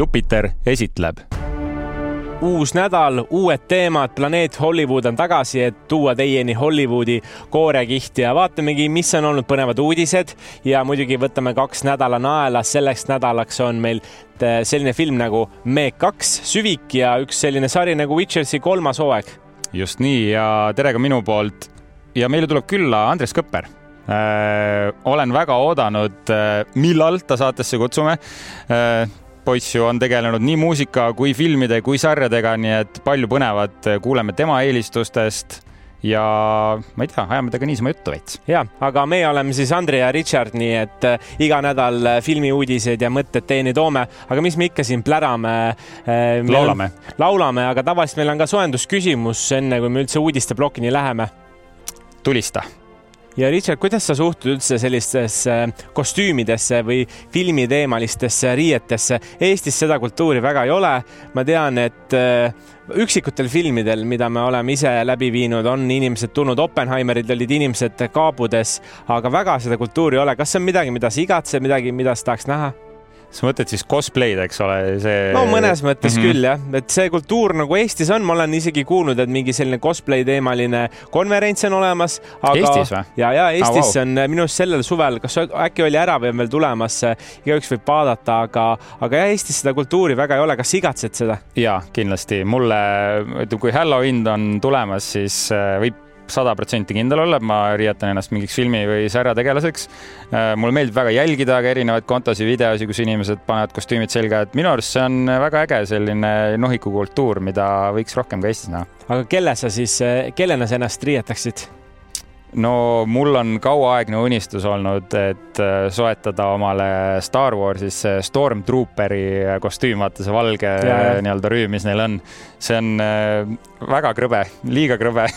Jupiter esitleb uus nädal, uued teemad, planeet Hollywood on tagasi, et tuua teieni Hollywoodi koorekihti ja vaatamegi, mis on olnud põnevad uudised ja muidugi võtame kaks nädala naela. selleks nädalaks on meil äh, selline film nagu Me kaks, Süvik ja üks selline sari nagu Witchersi kolmas hooaeg. just nii ja tere ka minu poolt. ja meile tuleb külla Andres Kõpper äh,. olen väga oodanud äh,, millal ta saatesse kutsume poiss ju on tegelenud nii muusika kui filmide kui sarjadega, nii et palju põnevat, kuuleme tema eelistustest ja ma ei tea, ajame temaga niisama juttu veits. ja, aga meie oleme siis Andre ja Richard, nii et äh, iga nädal äh, filmiuudiseid ja mõtted teieni toome, aga mis me ikka siin plärame laulame. laulame, aga tavaliselt meil on ka soojendusküsimus, enne kui me üldse uudisteplokini läheme. tulista ja Richard, kuidas sa suhtud üldse sellistesse kostüümidesse või filmiteemalistesse riietesse? Eestis seda kultuuri väga ei ole. ma tean, et äh, üksikutel filmidel, mida me oleme ise läbi viinud, on inimesed tulnud, Oppenheimerid olid inimesed kaabudes, aga väga seda kultuuri ei ole. kas see on midagi, mida sa igatsed, midagi, mida sa tahaks näha? Sa mõtled siis cosplay'd, eks ole, see? no mõnes mõttes mm -hmm. küll jah, et see kultuur nagu Eestis on, ma olen isegi kuulnud, et mingi selline cosplay teemaline konverents on olemas. Eestis või? ja, ja Eestis oh, wow. on minu arust sellel suvel, kas äkki oli ära või on veel tulemas, igaüks võib vaadata, aga, aga jah, Eestis seda kultuuri väga ei ole. kas igatsed seda? ja kindlasti mulle, kui Halloween on tulemas, siis äh, võib sada protsenti kindel olla, et ma riietan ennast mingiks filmi või sarja tegelaseks. Äh, mulle meeldib väga jälgida ka erinevaid kontosid, videosid, kus inimesed panevad kostüümid selga, et minu arust see on väga äge selline nohikukultuur, mida võiks rohkem ka Eestis näha. aga kelle sa siis, kellena sa ennast riietaksid? No mul on kauaaegne unistus olnud, et äh, soetada omale Star Warsis Stormtrooperi kostüüm, vaata see valge nii-öelda rüüm, mis neil on. see on äh, väga krõbe, liiga krõbe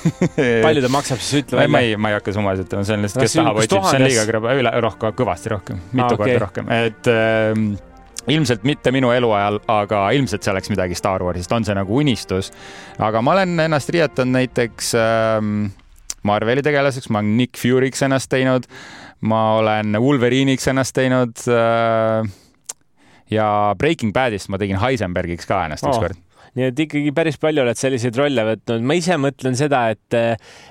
palju ta maksab, siis ütle välja. ma ei, ma ei hakka summasid ütlema, see on lihtsalt, kes tahab, otsib, see on liiga krõbe, üle, rohkem, kõvasti rohkem, mitu ah, okay. korda rohkem, et äh, ilmselt mitte minu eluajal, aga ilmselt see oleks midagi Star Warsist, on see nagu unistus. aga ma olen ennast riietanud näiteks ähm, Marveli tegelaseks, ma olen Nick Fury'ks ennast teinud, ma olen Wolverine'iks ennast teinud äh,. ja Breaking Badist ma tegin Heisenbergiks ka ennast oh. ükskord nii et ikkagi päris palju oled selliseid rolle võtnud. ma ise mõtlen seda, et,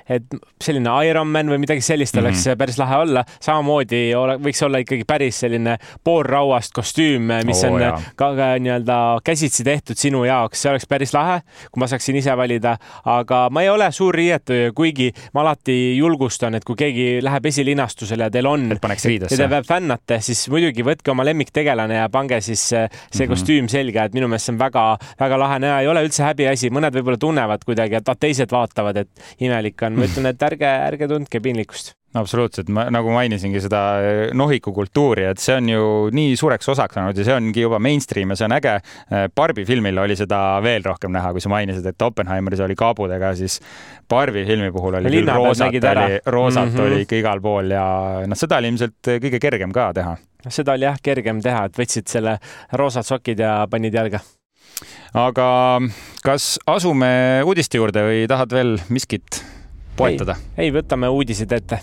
et selline Ironman või midagi sellist mm -hmm. oleks päris lahe olla. samamoodi ole, võiks olla ikkagi päris selline poolrauast kostüüm, mis oh, on jah. ka, ka nii-öelda käsitsi tehtud sinu jaoks, see oleks päris lahe, kui ma saaksin ise valida. aga ma ei ole suur riietuja, kuigi ma alati julgustan, et kui keegi läheb esilinastusele ja teil on, ja te fännate, siis muidugi võtke oma lemmiktegelane ja pange siis see mm -hmm. kostüüm selga, et minu meelest see on väga-väga lahe näha ja ei ole üldse häbiasi, mõned võib-olla tunnevad kuidagi, et teised vaatavad, et imelik on. ma ütlen, et ärge, ärge tundke piinlikkust absoluutselt, ma nagu mainisingi seda eh, nohiku kultuuri, et see on ju nii suureks osaks saanud ja see ongi juba mainstream ja see on äge. Eh, Barbi filmil oli seda veel rohkem näha, kui sa mainisid, et Oppenheimeris oli kaabudega, siis Barbi filmi puhul oli küll roosat, oli, roosat mm -hmm. oli ikka igal pool ja noh, seda oli ilmselt kõige kergem ka teha. seda oli jah kergem teha, et võtsid selle roosad sokid ja panid jalga aga kas asume uudiste juurde või tahad veel miskit poetada? ei, võtame uudised ette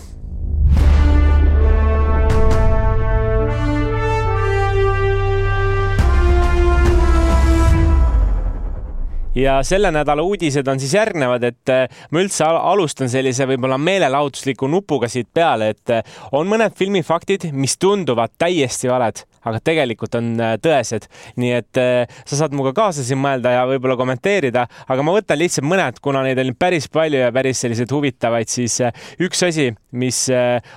ja selle nädala uudised on siis järgnevad, et äh, ma üldse alustan sellise võib-olla meelelahutusliku nupuga siit peale, et äh, on mõned filmifaktid, mis tunduvad täiesti valed aga tegelikult on äh, tõesed. nii et äh, sa saad minuga kaasa siin mõelda ja võib-olla kommenteerida, aga ma võtan lihtsalt mõned, kuna neid on päris palju ja päris selliseid huvitavaid, siis äh, üks asi, mis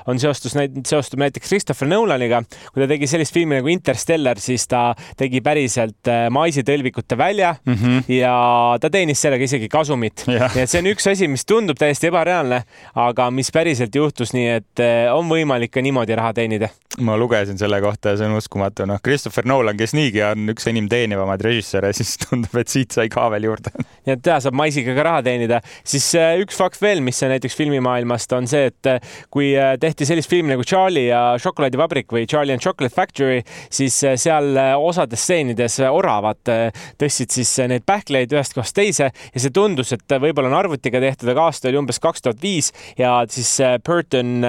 on seostus, seostub näiteks Christopher Nolaniga, kui ta tegi sellist filmi nagu Interstellar, siis ta tegi päriselt maisitõlvikute välja mm -hmm. ja ta teenis sellega isegi kasumit yeah.. nii et see on üks asi, mis tundub täiesti ebareaalne, aga mis päriselt juhtus, nii et on võimalik ka niimoodi raha teenida. ma lugesin selle kohta ja see on uskumatu, noh, Christopher Nolan, kes niigi on üks enim teenivamaid režissööre, siis tundub, et siit sai ka veel juurde. nii et ja saab maisiga ka raha teenida. siis äh, üks fakt veel, mis näiteks filmimaailmast on see, et äh, kui äh, tehti sellist filmi nagu Charlie ja šokolaadivabrik või Charlie and Chocolate Factory, siis seal osades stseenides oravad tõstsid siis neid pähkleid ühest kohast teise ja see tundus, et võib-olla on arvutiga tehtud, aga aasta oli umbes kaks tuhat viis ja siis Burton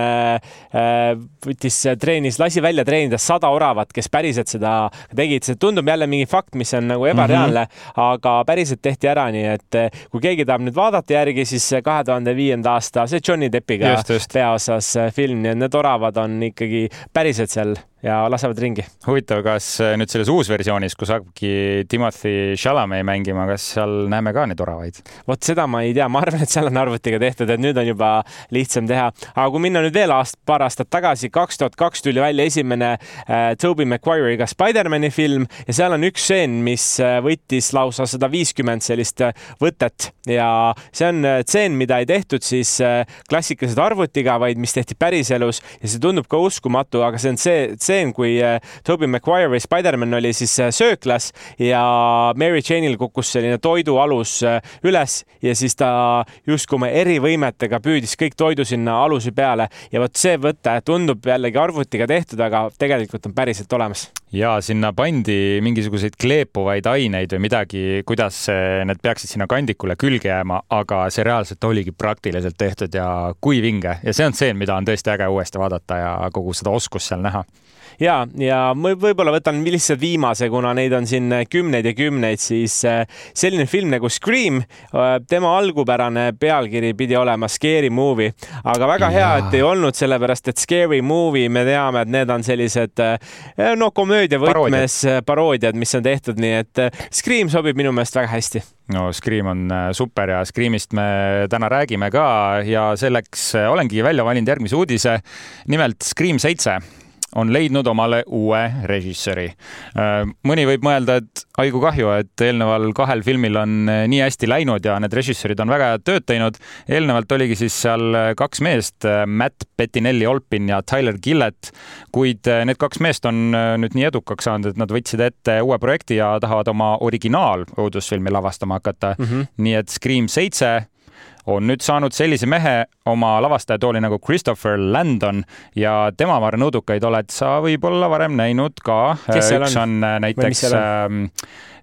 võttis treenis, lasi välja treenida sada oravat kes päriselt seda tegid, see tundub jälle mingi fakt, mis on nagu ebareaalne mm, -hmm. aga päriselt tehti ära, nii et kui keegi tahab nüüd vaadata järgi, siis kahe tuhande viienda aasta, see Johnny Deppiga peaosas film, nii et need oravad on ikkagi päriselt seal ja lasevad ringi. huvitav, kas äh, nüüd selles uusversioonis, kus hakkabki Timothy Chalamet mängima, kas seal näeme ka neid oravaid? vot seda ma ei tea, ma arvan, et seal on arvutiga tehtud, et nüüd on juba lihtsam teha. aga kui minna nüüd veel aast-, paar aastat tagasi, kaks tuhat kaks tuli välja esimene äh, Tobey Maguire'iga Spider-man'i film ja seal on üks stseen, mis äh, võttis lausa sada viiskümmend sellist võtet ja see on äh, tseen, mida ei tehtud siis klassikaliselt arvutiga, vaid mis tehti päriselus ja see tundub ka uskumatu, aga see on see, see stseen, kui äh, Tobey Maguire või Spider-man oli siis äh, sööklas ja Mary Jane'il kukkus selline toidualus äh, üles ja siis ta justkui oma erivõimetega püüdis kõik toidu sinna aluse peale ja vot see võte tundub jällegi arvutiga tehtud, aga tegelikult on päriselt olemas. Ja sinna pandi mingisuguseid kleepuvaid aineid või midagi, kuidas need peaksid sinna kandikule külge jääma, aga see reaalselt oligi praktiliselt tehtud ja kui vinge. Ja see on stseen, mida on tõesti äge uuesti vaadata ja kogu seda oskust seal näha ja, ja võib-olla võtan lihtsalt viimase, kuna neid on siin kümneid ja kümneid, siis äh, selline film nagu Scream, äh, tema algupärane pealkiri pidi olema Scary Movie, aga väga hea, et ei olnud, sellepärast et Scary Movie, me teame, et need on sellised äh, no komöödia võtmes paroodiad, mis on tehtud, nii et Scream sobib minu meelest väga hästi. No Scream on super ja Screamist me täna räägime ka ja selleks olengi välja valinud järgmise uudise. nimelt Scream seitse on leidnud omale uue režissööri. Äh, mõni võib mõelda, et aigu kahju, et eelneval kahel filmil on äh, nii hästi läinud ja need režissöörid on väga head tööd teinud. eelnevalt oligi siis seal äh, kaks meest, Matt Bettinelli Olpin ja Tyler Gillett, kuid need kaks meest on nüüd nii edukaks saanud, et nad võtsid ette uue projekti ja tahavad oma originaal õudusfilmi lavastama hakata mm. -hmm. nii et Scream seitse on nüüd saanud sellise mehe oma lavastajatooli nagu Christopher Landon ja tema, ma arvan, õudukaid oled sa võib-olla varem näinud ka. üks on, on äh, näiteks ähm,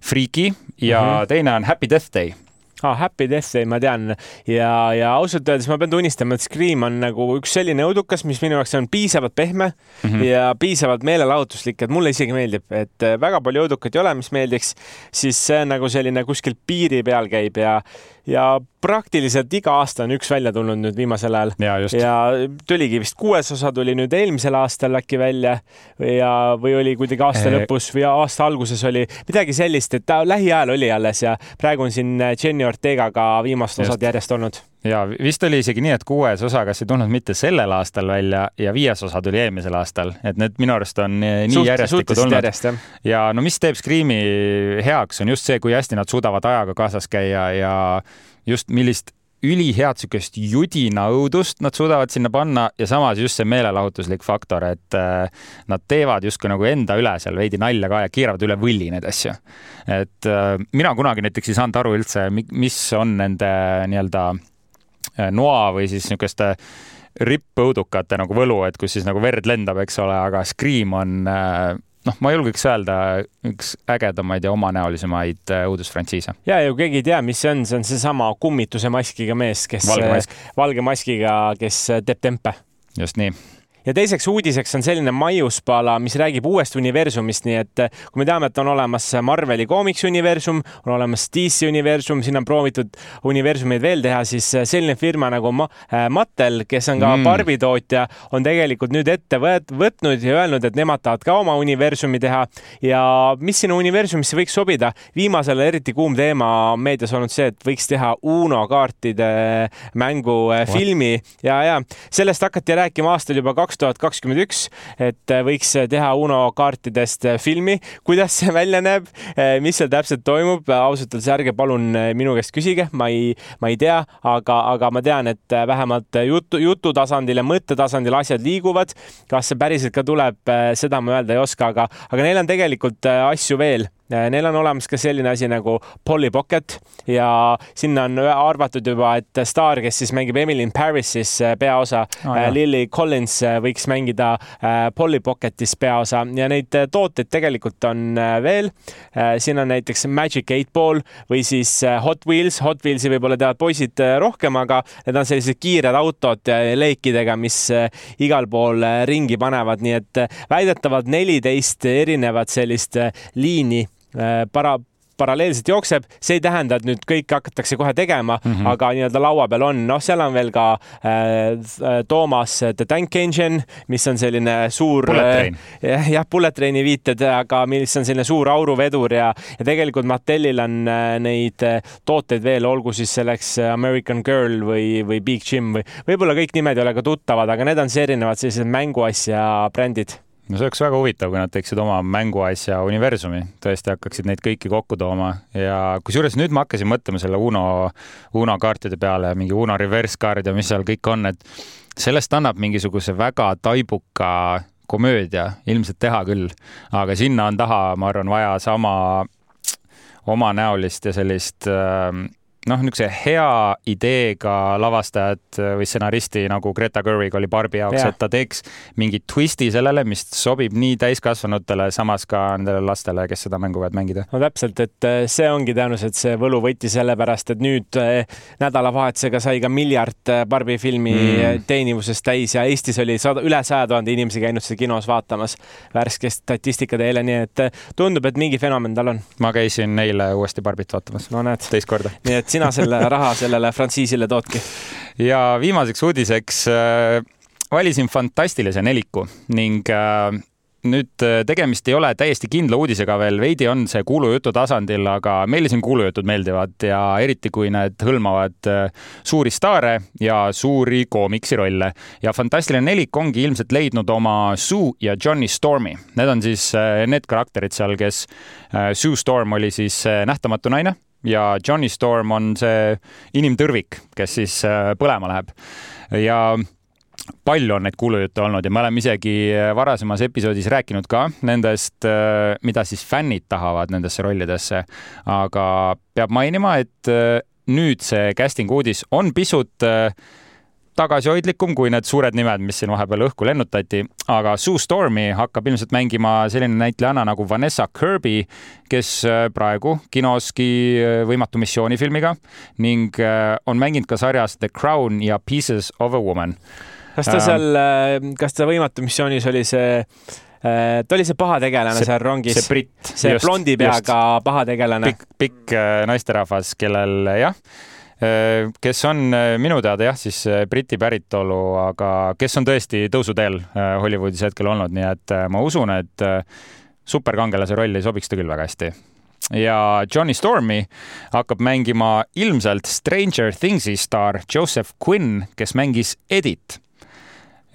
Freaky ja mm -hmm. teine on Happy Death Day ah,. Happy Death Day, ma tean ja, ja ausalt öeldes ma pean tunnistama, et Scream on nagu üks selline õudukas, mis minu jaoks on piisavalt pehme mm -hmm. ja piisavalt meelelahutuslik, et mulle isegi meeldib, et äh, väga palju õudukat ei ole, mis meeldiks, siis see on nagu selline kuskil piiri peal käib ja, ja praktiliselt iga aasta on üks välja tulnud nüüd viimasel ajal. ja, ja tuligi vist kuues osa tuli nüüd eelmisel aastal äkki välja ja, või oli kuidagi aasta e lõpus või aasta alguses oli midagi sellist, et ta lähiajal oli alles ja praegu on siin Jenny Ortegaga viimased osad järjest olnud ja vist oli isegi nii, et kuues osa, kas ei tulnud mitte sellel aastal välja ja viies osa tuli eelmisel aastal, et need minu arust on nii Suht, järjestikku tulnud. ja no mis teeb Scream'i heaks, on just see, kui hästi nad suudavad ajaga kaasas käia ja just millist ülihead sihukest judina õudust nad suudavad sinna panna ja samas just see meelelahutuslik faktor, et äh, nad teevad justkui nagu enda üle seal veidi nalja ka ja keeravad üle võlli neid asju. et äh, mina kunagi näiteks ei saanud aru üldse, mis on nende nii-öelda noa või siis niisuguste rippõudukate nagu võlu, et kus siis nagu verd lendab, eks ole, aga Scream on noh, ma julgeks öelda üks ägedamaid ja omanäolisemaid äh, õudusfrantsiise. ja, ja kui keegi ei tea, mis see on, see on seesama kummituse maskiga mees, kes valge, mask. valge maskiga, kes teeb tempe. just nii ja teiseks uudiseks on selline maiuspala, mis räägib uuest universumist, nii et eh, kui me teame, et on olemas Marveli koomiksuniversum, on olemas DC universum, siin on proovitud universumeid veel teha, siis eh, selline firma nagu Ma äh, Mattel, kes on ka mm. Barbi tootja, on tegelikult nüüd ette võet, võtnud ja öelnud, et nemad tahavad ka oma universumi teha ja mis sinna universumisse võiks sobida. viimasel eriti kuum teema meedias olnud see, et võiks teha Uno kaartide mängu äh, filmi ja, ja sellest hakati rääkima aastal juba kaks kaks tuhat kakskümmend üks, et äh, võiks teha Uno kaartidest äh, filmi. kuidas see välja näeb, äh, mis seal täpselt toimub, ausalt öeldes ärge palun minu käest küsige, ma ei, ma ei tea, aga, aga ma tean, et vähemalt jutu, jutu tasandil ja mõtte tasandil asjad liiguvad. kas see päriselt ka tuleb, seda ma öelda ei oska, aga, aga neil on tegelikult asju veel Neil on olemas ka selline asi nagu Polly Pocket ja sinna on arvatud juba, et staar, kes siis mängib Emily in Parisis peaosa oh,, Lily Collins võiks mängida Polly Pocketis peaosa ja neid tooteid tegelikult on veel. siin on näiteks Magic Eight Ball või siis Hot Wheels. Hot Wheelsi võib-olla teavad poisid rohkem, aga need on sellised kiired autod leekidega, mis igal pool ringi panevad, nii et väidetavalt neliteist erinevat sellist liini para, paralleelselt jookseb, see ei tähenda, et nüüd kõike hakatakse kohe tegema mm, -hmm. aga nii-öelda laua peal on, noh, seal on veel ka äh, Toomas The Tank Engine, mis on selline suur, äh, jah, bullet train'i viited, aga mis on selline suur auruvedur ja, ja tegelikult Mattelil on äh, neid äh, tooteid veel, olgu siis selleks American Girl või, või Big Jim või võib-olla kõik nimed ei ole ka tuttavad, aga need on siis erinevad sellised mänguasja brändid no see oleks väga huvitav, kui nad teeksid oma mänguasja universumi, tõesti hakkaksid neid kõiki kokku tooma. Ja kusjuures nüüd ma hakkasin mõtlema selle Uno, Uno kaartide peale, mingi Uno reverse card ja mis seal kõik on, et sellest annab mingisuguse väga taibuka komöödia ilmselt teha küll, aga sinna on taha, ma arvan, vaja sama omanäolist ja sellist äh, noh, niisuguse hea ideega lavastajat või stsenaristi nagu Greta Gerwig oli Barbi jaoks, et ta teeks mingi twisti sellele, mis sobib nii täiskasvanutele, samas ka nendele lastele, kes seda mängu võivad mängida. no täpselt, et eh, see ongi tõenäoliselt see võluvõti, sellepärast et nüüd eh, nädalavahetusega sai ka miljard eh, Barbi filmi mm. teenivusest täis ja Eestis oli sada, üle saja tuhande inimese käinud seda kinos vaatamas värske statistika teile, nii et tundub, et mingi fenomen tal on. ma käisin eile uuesti Barbit vaatamas. no teist korda. nii et sina selle raha sellele frantsiisile toodki? ja viimaseks uudiseks äh, valisin fantastilise neliku ning äh, nüüd äh, tegemist ei ole täiesti kindla uudisega veel, veidi on see kuulujutu tasandil, aga meile siin kuulujutud meeldivad ja eriti, kui need hõlmavad suuri staare ja suuri koomiksi rolle. ja Fantastiline nelik ongi ilmselt leidnud oma Sue ja Johnny Stormi. Need on siis need karakterid seal, kes, Sue Storm oli siis nähtamatu naine ja Johnny Storm on see inimtõrvik, kes siis äh, põlema läheb ja palju on neid kuulujutte olnud ja me oleme isegi äh, varasemas episoodis rääkinud ka nendest, äh, mida siis fännid tahavad nendesse rollidesse. aga peab mainima, et nüüd see casting uudis on pisut tagasihoidlikum kui need suured nimed, mis siin vahepeal õhku lennutati, aga Sue Stormi hakkab ilmselt mängima selline näitlejanna nagu Vanessa Kirby, kes äh, praegu kinoski äh, Võimatu missiooni filmiga ning äh, on mänginud ka sarjas The Crown ja Pieces of a Woman. kas ta seal, kas ta Võimatu missioonis oli see ta oli see pahategelane seal rongis. see britt. see blondi peaga pahategelane. pikk, pikk naisterahvas, kellel jah kes on äh, minu teada jah, siis äh, Briti päritolu, aga kes on tõesti tõusuteel Hollywoodis hetkel olnud, nii et ma usun, et superkangelase rolli sobiks ta küll väga hästi. Ja Johnny Stormi hakkab mängima ilmselt Stranger Things'i staar Joseph Quinn, kes mängis Edit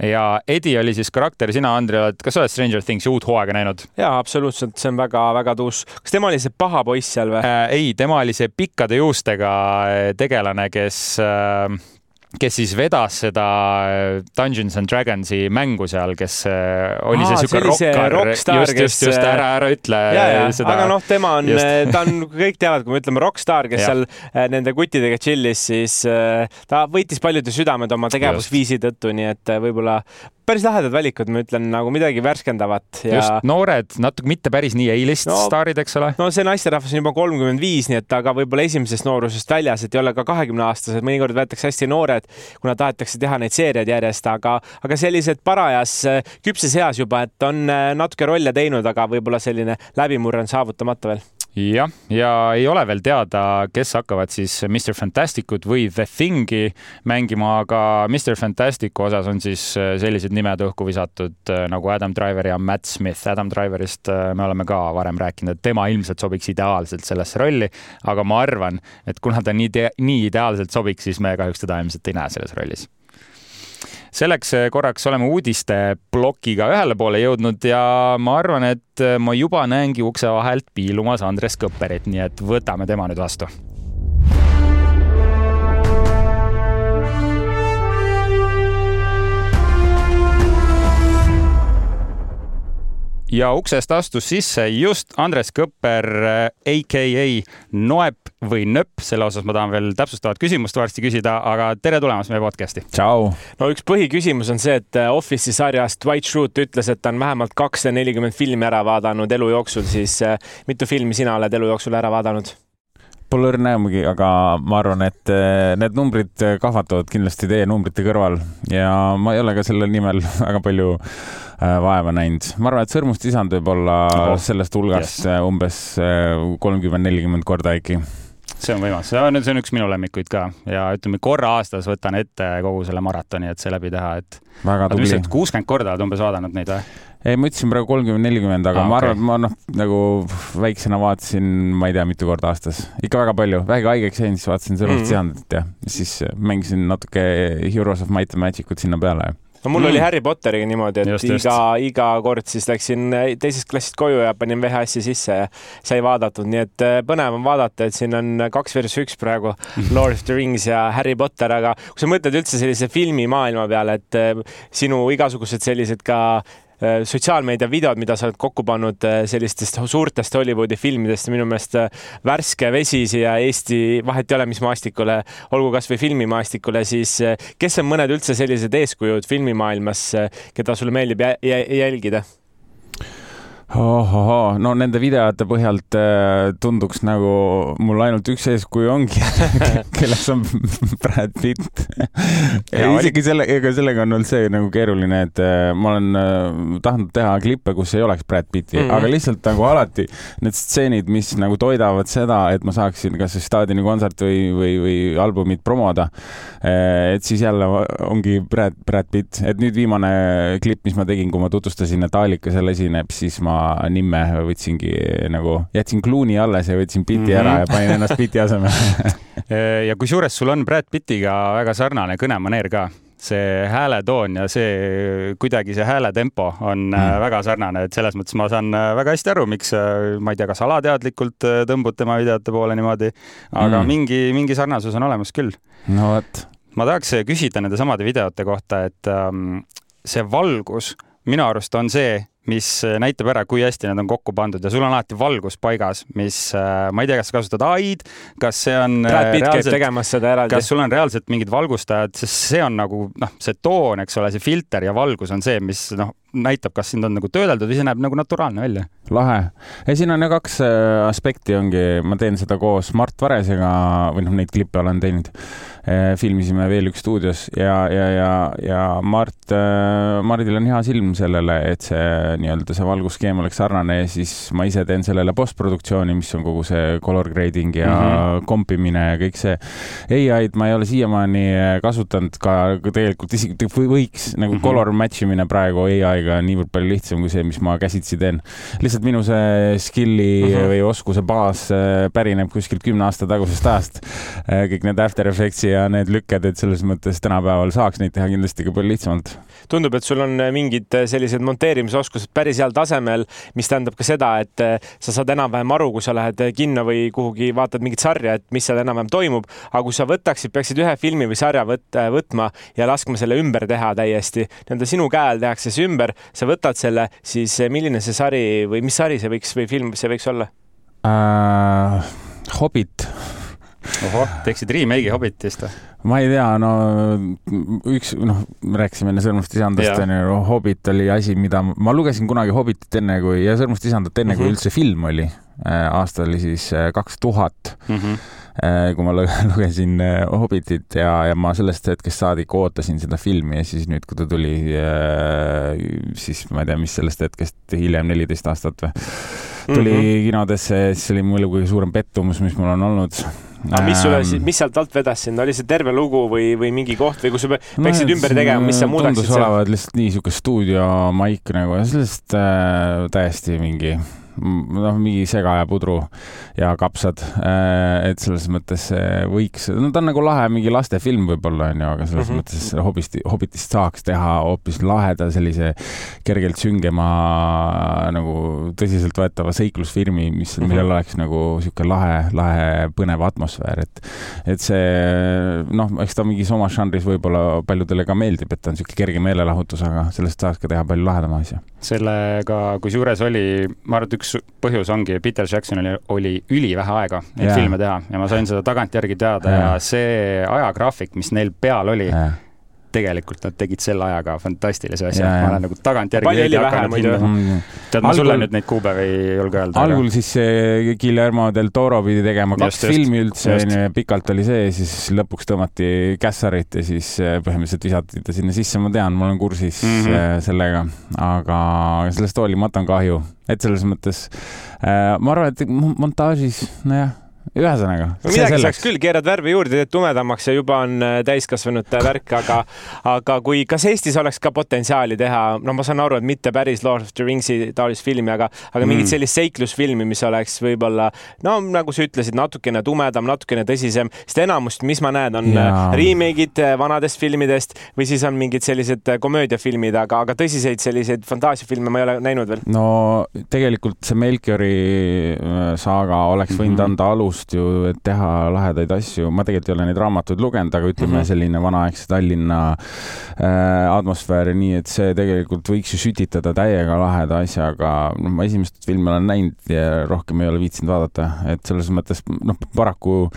ja Eddie oli siis karakter, sina, Andrei, oled, kas sa oled Stranger Thingsi uut hooaega näinud? jaa, absoluutselt, see on väga-väga tuus. kas tema oli see paha poiss seal või äh,? ei, tema oli see pikkade juustega äh, tegelane, kes äh, kes siis vedas seda äh, Dungeons and Dragonsi mängu seal, kes äh, oli Aa, see siuke rokkar, just, just, just äh, ära, ära ütle ja, ja, seda. aga noh, tema on, ta on, kõik teavad, kui me ütleme rokkstaar, kes ja. seal nende kuttidega chill'is, siis ta võitis paljude südamed oma tegevusviisi tõttu, nii et võib-olla päris lahedad valikud, ma ütlen nagu midagi värskendavat ja. just noored, natuke mitte päris nii A-list no, staarid, eks ole. no see naisterahvas on juba kolmkümmend viis, nii et aga võib-olla esimesest noorusest väljas, et ei ole ka kahekümneaastased, mõnikord võetakse hästi noored, kuna tahetakse teha neid seeriaid järjest, aga, aga sellised parajas küpses eas juba, et on äh, natuke rolle teinud, aga võib-olla selline läbimurre on saavutamata veel jah, ja ei ole veel teada, kes hakkavad siis Mr Fantasticut või The Thingi mängima, aga Mr Fantasticu osas on siis äh, sellised nimed õhku visatud äh, nagu Adam Driver ja Matt Smith. Adam Driverist äh, me oleme ka varem rääkinud, et tema ilmselt sobiks ideaalselt sellesse rolli, aga ma arvan, et kuna ta nii, nii ideaalselt sobiks, siis me kahjuks teda ilmselt ei näe selles rollis selleks eh, korraks oleme uudiste plokiga ühele poole jõudnud ja ma arvan, et eh, ma juba näengi ukse vahelt piilumas Andres Kõpperit, nii et võtame tema nüüd vastu ja uksest astus sisse just Andres Kõpper, AKA Noep või Nöpp, selle osas ma tahan veel täpsustavat küsimust varsti küsida, aga tere tulemast meie podcast'i. tšau. no üks põhiküsimus on see, et Office'i sarjast Dwight Schrute ütles, et ta on vähemalt kakssada nelikümmend filmi ära vaadanud elu jooksul, siis mitu filmi sina oled elu jooksul ära vaadanud? Pole õrna aimugi, aga ma arvan, et eh, need numbrid kahvatavad kindlasti teie numbrite kõrval ja ma ei ole ka selle nimel väga palju eh, vaeva näinud. ma arvan, et Sõrmust isand võib olla oh, sellest hulgast yes. Eh, umbes kolmkümmend, nelikümmend korda äkki see on võimas, see on, see on üks minu lemmikuid ka ja ütleme, korra aastas võtan ette kogu selle maratoni, et see läbi teha, et. väga tubli. kuuskümmend korda oled umbes vaadanud neid või? Ei, ma ütlesin praegu kolmkümmend, nelikümmend, aga ah, ma arvan okay., et ma noh, nagu väiksena vaatasin, ma ei tea, mitu korda aastas, ikka väga palju, vähegi haigeks jäin, siis vaatasin Sõrmust mm. Sisandit ja siis mängisin natuke Heroes of Might and Magic ut sinna peale no mul mm. oli Harry Potteriga niimoodi, et just, iga, iga kord siis läksin teisest klassist koju ja panin VHS-i sisse ja sai vaadatud, nii et äh, põnev on vaadata, et siin on kaks versus üks praegu Lord of the Rings ja Harry Potter, aga kui sa mõtled üldse sellise filmimaailma peale, et äh, sinu igasugused sellised ka Äh, sotsiaalmeedia videod, mida sa oled kokku pannud äh, sellistest suurtest Hollywoodi filmidest, minu meelest äh, värske vesi siia Eesti, vahet ei ole, mis maastikule, olgu kasvõi filmimaastikule, siis kes on mõned üldse sellised eeskujud filmimaailmas, keda sulle meeldib jälgida? Ohohoo, no nende videote põhjalt äh, tunduks nagu mul ainult üks eeskuju ongi kelleks on Brad Pitt. Isegi selle, ega sellega on olnud see nagu keeruline, et äh, ma olen äh, tahtnud teha klippe, kus ei oleks Brad Pitti mm, -hmm. aga lihtsalt nagu alati need stseenid, mis nagu toidavad seda, et ma saaksin kas siis staadioni kontserti või, või, või albumit promoda et siis jälle ongi Brad, Brad Pitt, et nüüd viimane klipp, mis ma tegin, kui ma tutvustasin, et Aalika seal esineb, siis ma nimme võtsingi nagu, jätsin Clooney alles ja võtsin Pitti mm -hmm. ära ja panin ennast Pitti asemele ja kusjuures sul on Brad Pittiga väga sarnane kõnemaneer ka see hääletoon ja see kuidagi see hääletempo on mm. väga sarnane, et selles mõttes ma saan äh, väga hästi aru, miks äh, ma ei tea, kas alateadlikult tõmbud tema videote poole niimoodi, aga mm. mingi, mingi sarnasus on olemas küll. no vot. ma tahaks küsida nende samade videote kohta, et ähm, see valgus minu arust on see, mis näitab ära, kui hästi need on kokku pandud ja sul on alati valgus paigas, mis äh, ma ei tea, kas sa kasutad ai-d, kas see on äh, Brad Pitt käib tegemas seda eraldi. kas sul on reaalselt mingid valgustajad, sest see on nagu noh, see toon, eks ole, see filter ja valgus on see, mis noh, näitab, kas sind on nagu töödeldud või see näeb nagu naturaalne välja. lahe. ja siin on ju kaks äh, aspekti ongi, ma teen seda koos Mart Varesega või noh, neid klippe olen teinud. Äh, filmisime veel üks stuudios ja, ja, ja, ja Mart, äh, Mardil on hea silm sellele, et see nii-öelda see valgusskeem oleks sarnane ja siis ma ise teen sellele postproduktsiooni, mis on kogu see color grading ja mm -hmm. kompimine ja kõik see. ai-d ma ei ole siiamaani kasutanud ka tegelikult isegi võiks nagu mm -hmm. color match imine praegu ai ai-ga niivõrd palju lihtsam kui see, mis ma käsitsi teen. lihtsalt minu see skill'i uh -huh. või oskuse baas äh, pärineb kuskilt kümne aasta tagusest ajast. Äh, kõik need After Effectsi ja need lükked, et selles mõttes tänapäeval saaks neid teha kindlasti ka palju lihtsamalt. Tundub, et sul on mingid sellised monteerimisoskused päris heal tasemel, mis tähendab ka seda, et äh, sa saad enam-vähem aru, kui sa lähed kinno või kuhugi vaatad mingit sarja, et mis seal enam-vähem toimub. aga kui sa võtaksid, peaksid ühe filmi või sarja võt, võtma ja laskma selle ümber teha täiesti, nii-öelda sinu käe all tehakse see ümber sa võtad selle, siis milline see sari või mis sari see võiks või film see võiks olla uh,? Hobbit teeksid remake'i Hobbitist või? ma ei tea, no üks, noh, me rääkisime enne Sõrmust isandast, onju, Hobbit oli asi, mida ma lugesin kunagi Hobbitit enne kui, ja Sõrmust isandat enne mm, -hmm. kui mhm. üldse film oli. Äh, aasta oli siis äh, kaks tuhat. Äh, kui ma lugesin Hobbitit ja, ja ma sellest hetkest saadik ootasin seda filmi ja siis nüüd, kui ta tuli, siis ma ei tea, mis sellest hetkest hiljem, neliteist aastat või, tuli mm -hmm. kinodesse, siis oli mu elu kõige suurem pettumus, mis mul on olnud aga mis sulle siis, mis sealt alt vedas sind, oli see terve lugu või, või mingi koht või kui sa peaksid no, ümber tegema, mis sa muudaksid seal? tundus olevat lihtsalt nii sihuke stuudiomaik nagu, sellest äh, täiesti mingi noh, mingi segaja pudru ja kapsad. Äh, et selles mõttes võiks, no ta on nagu lahe mingi lastefilm võib-olla onju, aga selles mm -hmm. mõttes hobist, Hobitist saaks teha hoopis laheda sellise kergelt süngema nagu tõsiseltvõetava seiklusfilmi, mis mm, -hmm. millel oleks nagu sihuke lahe, lahe põnev atmosfäär, et, et see noh, eks ta mingis omas žanris võib-olla paljudele ka meeldib, et ta on sihuke kerge meelelahutus, aga sellest saaks ka teha palju lahedama asja. sellega, kusjuures oli, ma arvan, et üks põhjus ongi, Peter Jacksonil oli ülivähe aega neid yeah. filme teha ja ma sain seda tagantjärgi teada yeah. ja see ajagraafik, mis neil peal oli yeah tegelikult nad tegid selle ajaga fantastilise asja. ma olen nagu tagantjärgi palju oli vähe muidu. Tead, ma sulle nüüd neid kuupäevi ei julge öelda. algul siis Guillermo del Toro pidi tegema kaks just, filmi üldse, onju, ja pikalt oli see, siis lõpuks tõmmati kässarit ja siis äh, põhimõtteliselt visati ta sinna sisse, ma tean, ma olen kursis mm -hmm. sellega, aga sellest hoolimata on kahju, et selles mõttes äh, ma arvan, et montaažis, nojah ühesõnaga. midagi saaks küll, keerad värvi juurde, teed tumedamaks ja juba on äh, täiskasvanute värk, aga, aga kui, kas Eestis oleks ka potentsiaali teha, no ma saan aru, et mitte päris Lord of the Ringsi taolist filmi, aga, aga mm. mingit sellist seiklusfilmi, mis oleks võib-olla no nagu sa ütlesid, natukene tumedam, natukene tõsisem, sest enamust, mis ma näen, on äh, remake'id äh, vanadest filmidest või siis on mingid sellised komöödiafilmid, aga, aga tõsiseid selliseid fantaasiafilme ma ei ole näinud veel. no tegelikult see Melchiori saaga oleks võinud mm -hmm. anda alust just ju, et teha lahedaid asju, ma tegelikult ei ole neid raamatuid lugenud, aga ütleme mm -hmm. selline vanaaegse Tallinna äh, atmosfäär ja nii, et see tegelikult võiks ju sütitada täiega laheda asjaga. noh, ma esimest filmi olen näinud ja rohkem ei ole viitsinud vaadata, et selles mõttes noh, paraku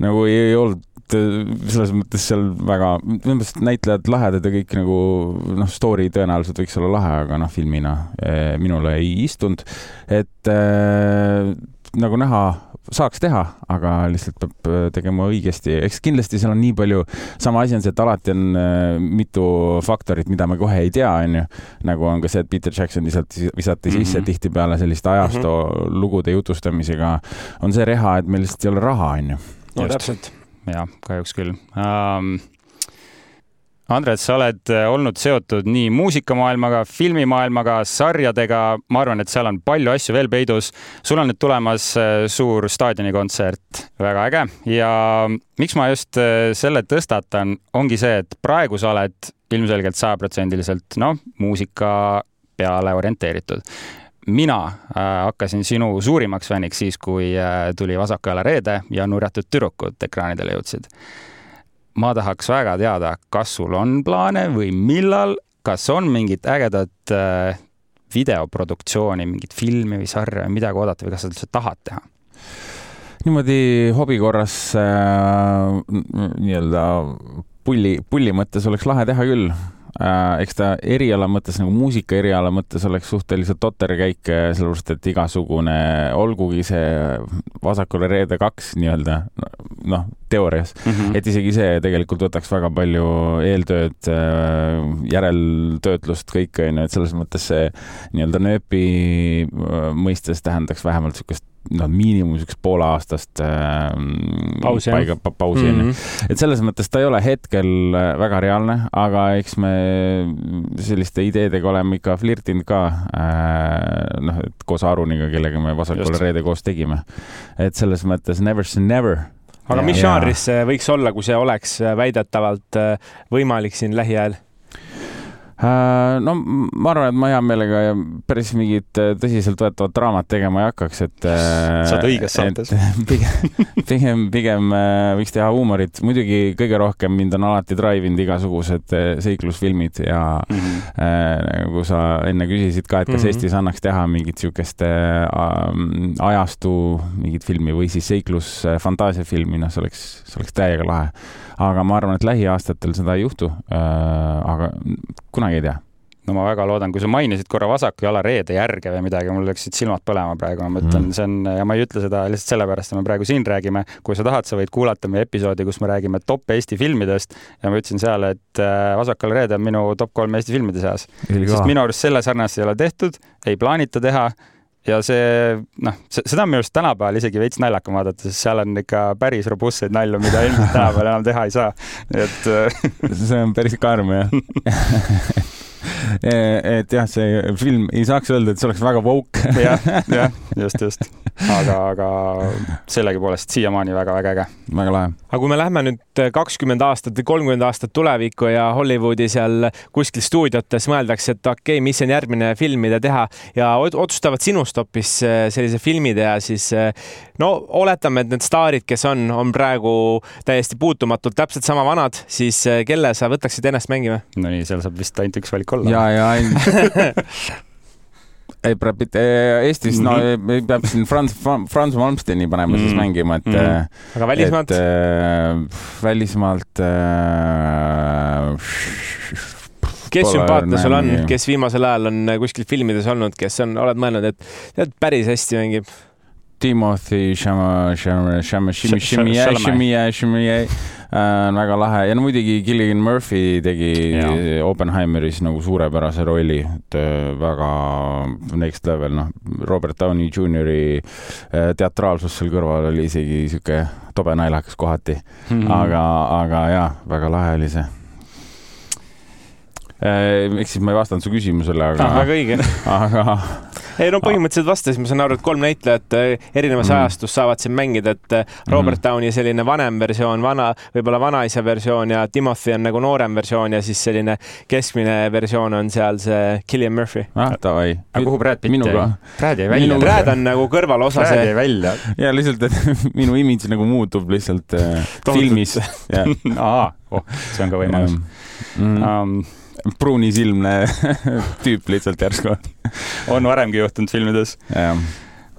nagu ei, ei olnud selles mõttes seal väga, minu meelest näitlejad lahedad ja kõik nagu noh, story tõenäoliselt võiks olla lahe, aga noh, filmina eh, minule ei istunud. et äh, nagu näha, saaks teha, aga lihtsalt peab äh, tegema õigesti. eks kindlasti seal on nii palju, sama asi on see, et alati on äh, mitu faktorit, mida me kohe ei tea, onju. nagu on ka see, et Peter Jackson lihtsalt visati sisse mm -hmm. tihtipeale selliste ajastu mm -hmm. lugude jutustamisega. on see reha, et meil lihtsalt ei ole raha, onju. no Just. täpselt. jah, kahjuks küll um Andres, sa oled äh, olnud seotud nii muusikamaailmaga, filmimaailmaga, sarjadega, ma arvan, et seal on palju asju veel peidus. sul on nüüd tulemas äh, suur staadionikontsert, väga äge. Ja miks ma just äh, selle tõstatan, ongi see, et praegu sa oled ilmselgelt sajaprotsendiliselt, noh, muusika peale orienteeritud. Mina hakkasin sinu suurimaks fänniks siis, kui tuli Vasaku jala reede ja nurjatud tüdrukud ekraanidele jõudsid ma tahaks väga teada, kas sul on plaane või millal, kas on mingit ägedat äh, videoproduktsiooni, mingit filmi või sarja või midagi oodata või kas sa üldse tahad teha? niimoodi hobi korras äh, nii-öelda pulli, pulli mõttes oleks lahe teha küll. Eks ta eriala mõttes nagu muusika eriala mõttes oleks suhteliselt totter käik, äh, sellepärast et igasugune, olgugi see vasakule reede kaks nii-öelda, noh, teoorias mm, -hmm. et isegi see tegelikult võtaks väga palju eeltööd, äh, järeltöötlust, kõike onju, et selles mõttes see nii-öelda nööpi äh, mõistes tähendaks vähemalt niisugust noh, miinimum siukest pooleaastast äh, pausi, paiga, pa, pausi onju mm -hmm.. et selles mõttes ta ei ole hetkel äh, väga reaalne, aga eks me selliste ideedega oleme ikka flirtinud ka äh,. noh, et koos Aruniga, kellega me Vasakule reede koos tegime. et selles mõttes never say never aga mis žanris see võiks olla, kui see oleks väidetavalt äh, võimalik siin lähiajal? Äh, no ma arvan, et ma hea meelega päris mingit äh, tõsiseltvõetavat draamat tegema ei hakkaks, et. Äh, sa oled õiges saates. pigem, pigem, pigem võiks teha huumorit. muidugi kõige rohkem mind on alati drive inud igasugused seiklusfilmid ja mm -hmm. nagu sa enne küsisid ka, et kas mm -hmm. Eestis annaks teha mingit siukest ajastu mingit filmi või siis seiklus fantaasiafilmi, noh, see oleks, see oleks täiega lahe aga ma arvan, et lähiaastatel seda ei juhtu. Äh, aga kunagi ei tea no ma väga loodan, kui sa mainisid korra vasaku jala reede järge või midagi, mul läksid silmad põlema praegu, ma mõtlen mm., see on ja ma ei ütle seda lihtsalt sellepärast, et me praegu siin räägime. kui sa tahad, sa võid kuulata meie episoodi, kus me räägime top Eesti filmidest ja ma ütlesin seal, et äh, Vasaku jala reede on minu top kolm Eesti filmide seas. sest minu arust selle sarnast ei ole tehtud, ei plaanita teha ja see noh, seda on minu arust tänapäeval isegi veits naljakam vaadata, sest seal on ikka päris robustseid nalju, mida ilmselt tänapäeval enam teha ei saa, et see on päris karm jah et jah, see film ei saaks öelda, et see oleks väga woke. jah, jah, just, just. aga, aga sellegipoolest siiamaani väga-väga äge. väga lahe. aga kui me lähme nüüd kakskümmend aastat või kolmkümmend aastat tulevikku ja Hollywoodi seal kuskil stuudiotes mõeldakse, et okei okay,, mis on järgmine film, mida teha ja otsustavad sinust hoopis äh, sellise filmi teha, siis äh, no oletame, et need staarid, kes on, on praegu täiesti puutumatult täpselt sama vanad, siis äh, kelle sa võtaksid ennast mängima? no nii, seal saab vist ainult üks valik olla. ja, ja ainult ei, Brad Pitt, Eestis mm, -hmm. no mhm. peab siin Franz, Franz Malmsteni panema mm -hmm. siis mhm. mängima, et mm. -hmm. aga välismaalt? Äh, välismaalt äh, kes sümpaatne sul on, kes viimasel ajal on kuskil filmides olnud, kes on, oled mõelnud, et tead, päris hästi mängib? Timothy Chalamet, Chalamet, Chalamet, Chalamet, Chalamet, Chalamet Äh, on väga lahe ja no muidugi Gilligan Murphy tegi ja. Oppenheimeris nagu suurepärase rolli, et äh, väga next level, noh, Robert Downey Jr.'i äh, teatraalsus seal kõrval oli isegi sihuke tobe naljakas kohati mm, -hmm. aga, aga jaa, väga lahe oli see eks siis ma ei vastanud su küsimusele, aga väga õige. aga ei no põhimõtteliselt vastas, ma saan aru, et kolm näitlejat äh, erinevas mm. ajastus saavad siin mängida, et äh, Robert mm. Downi selline vanem versioon, vana, võib-olla vanaisa versioon ja Timothy on nagu noorem versioon ja siis selline keskmine versioon on seal see Killian Murphy. ah, davai. aga kuhu Brad Pitt jäi? Brad jäi välja. Brad on nagu kõrvalosa. Brad jäi välja. ja lihtsalt, et minu imidž nagu muutub lihtsalt äh, filmis. aa, oh, see on ka võimalus mm. um, pruunisilmne tüüp lihtsalt järsku. on varemgi juhtunud filmides.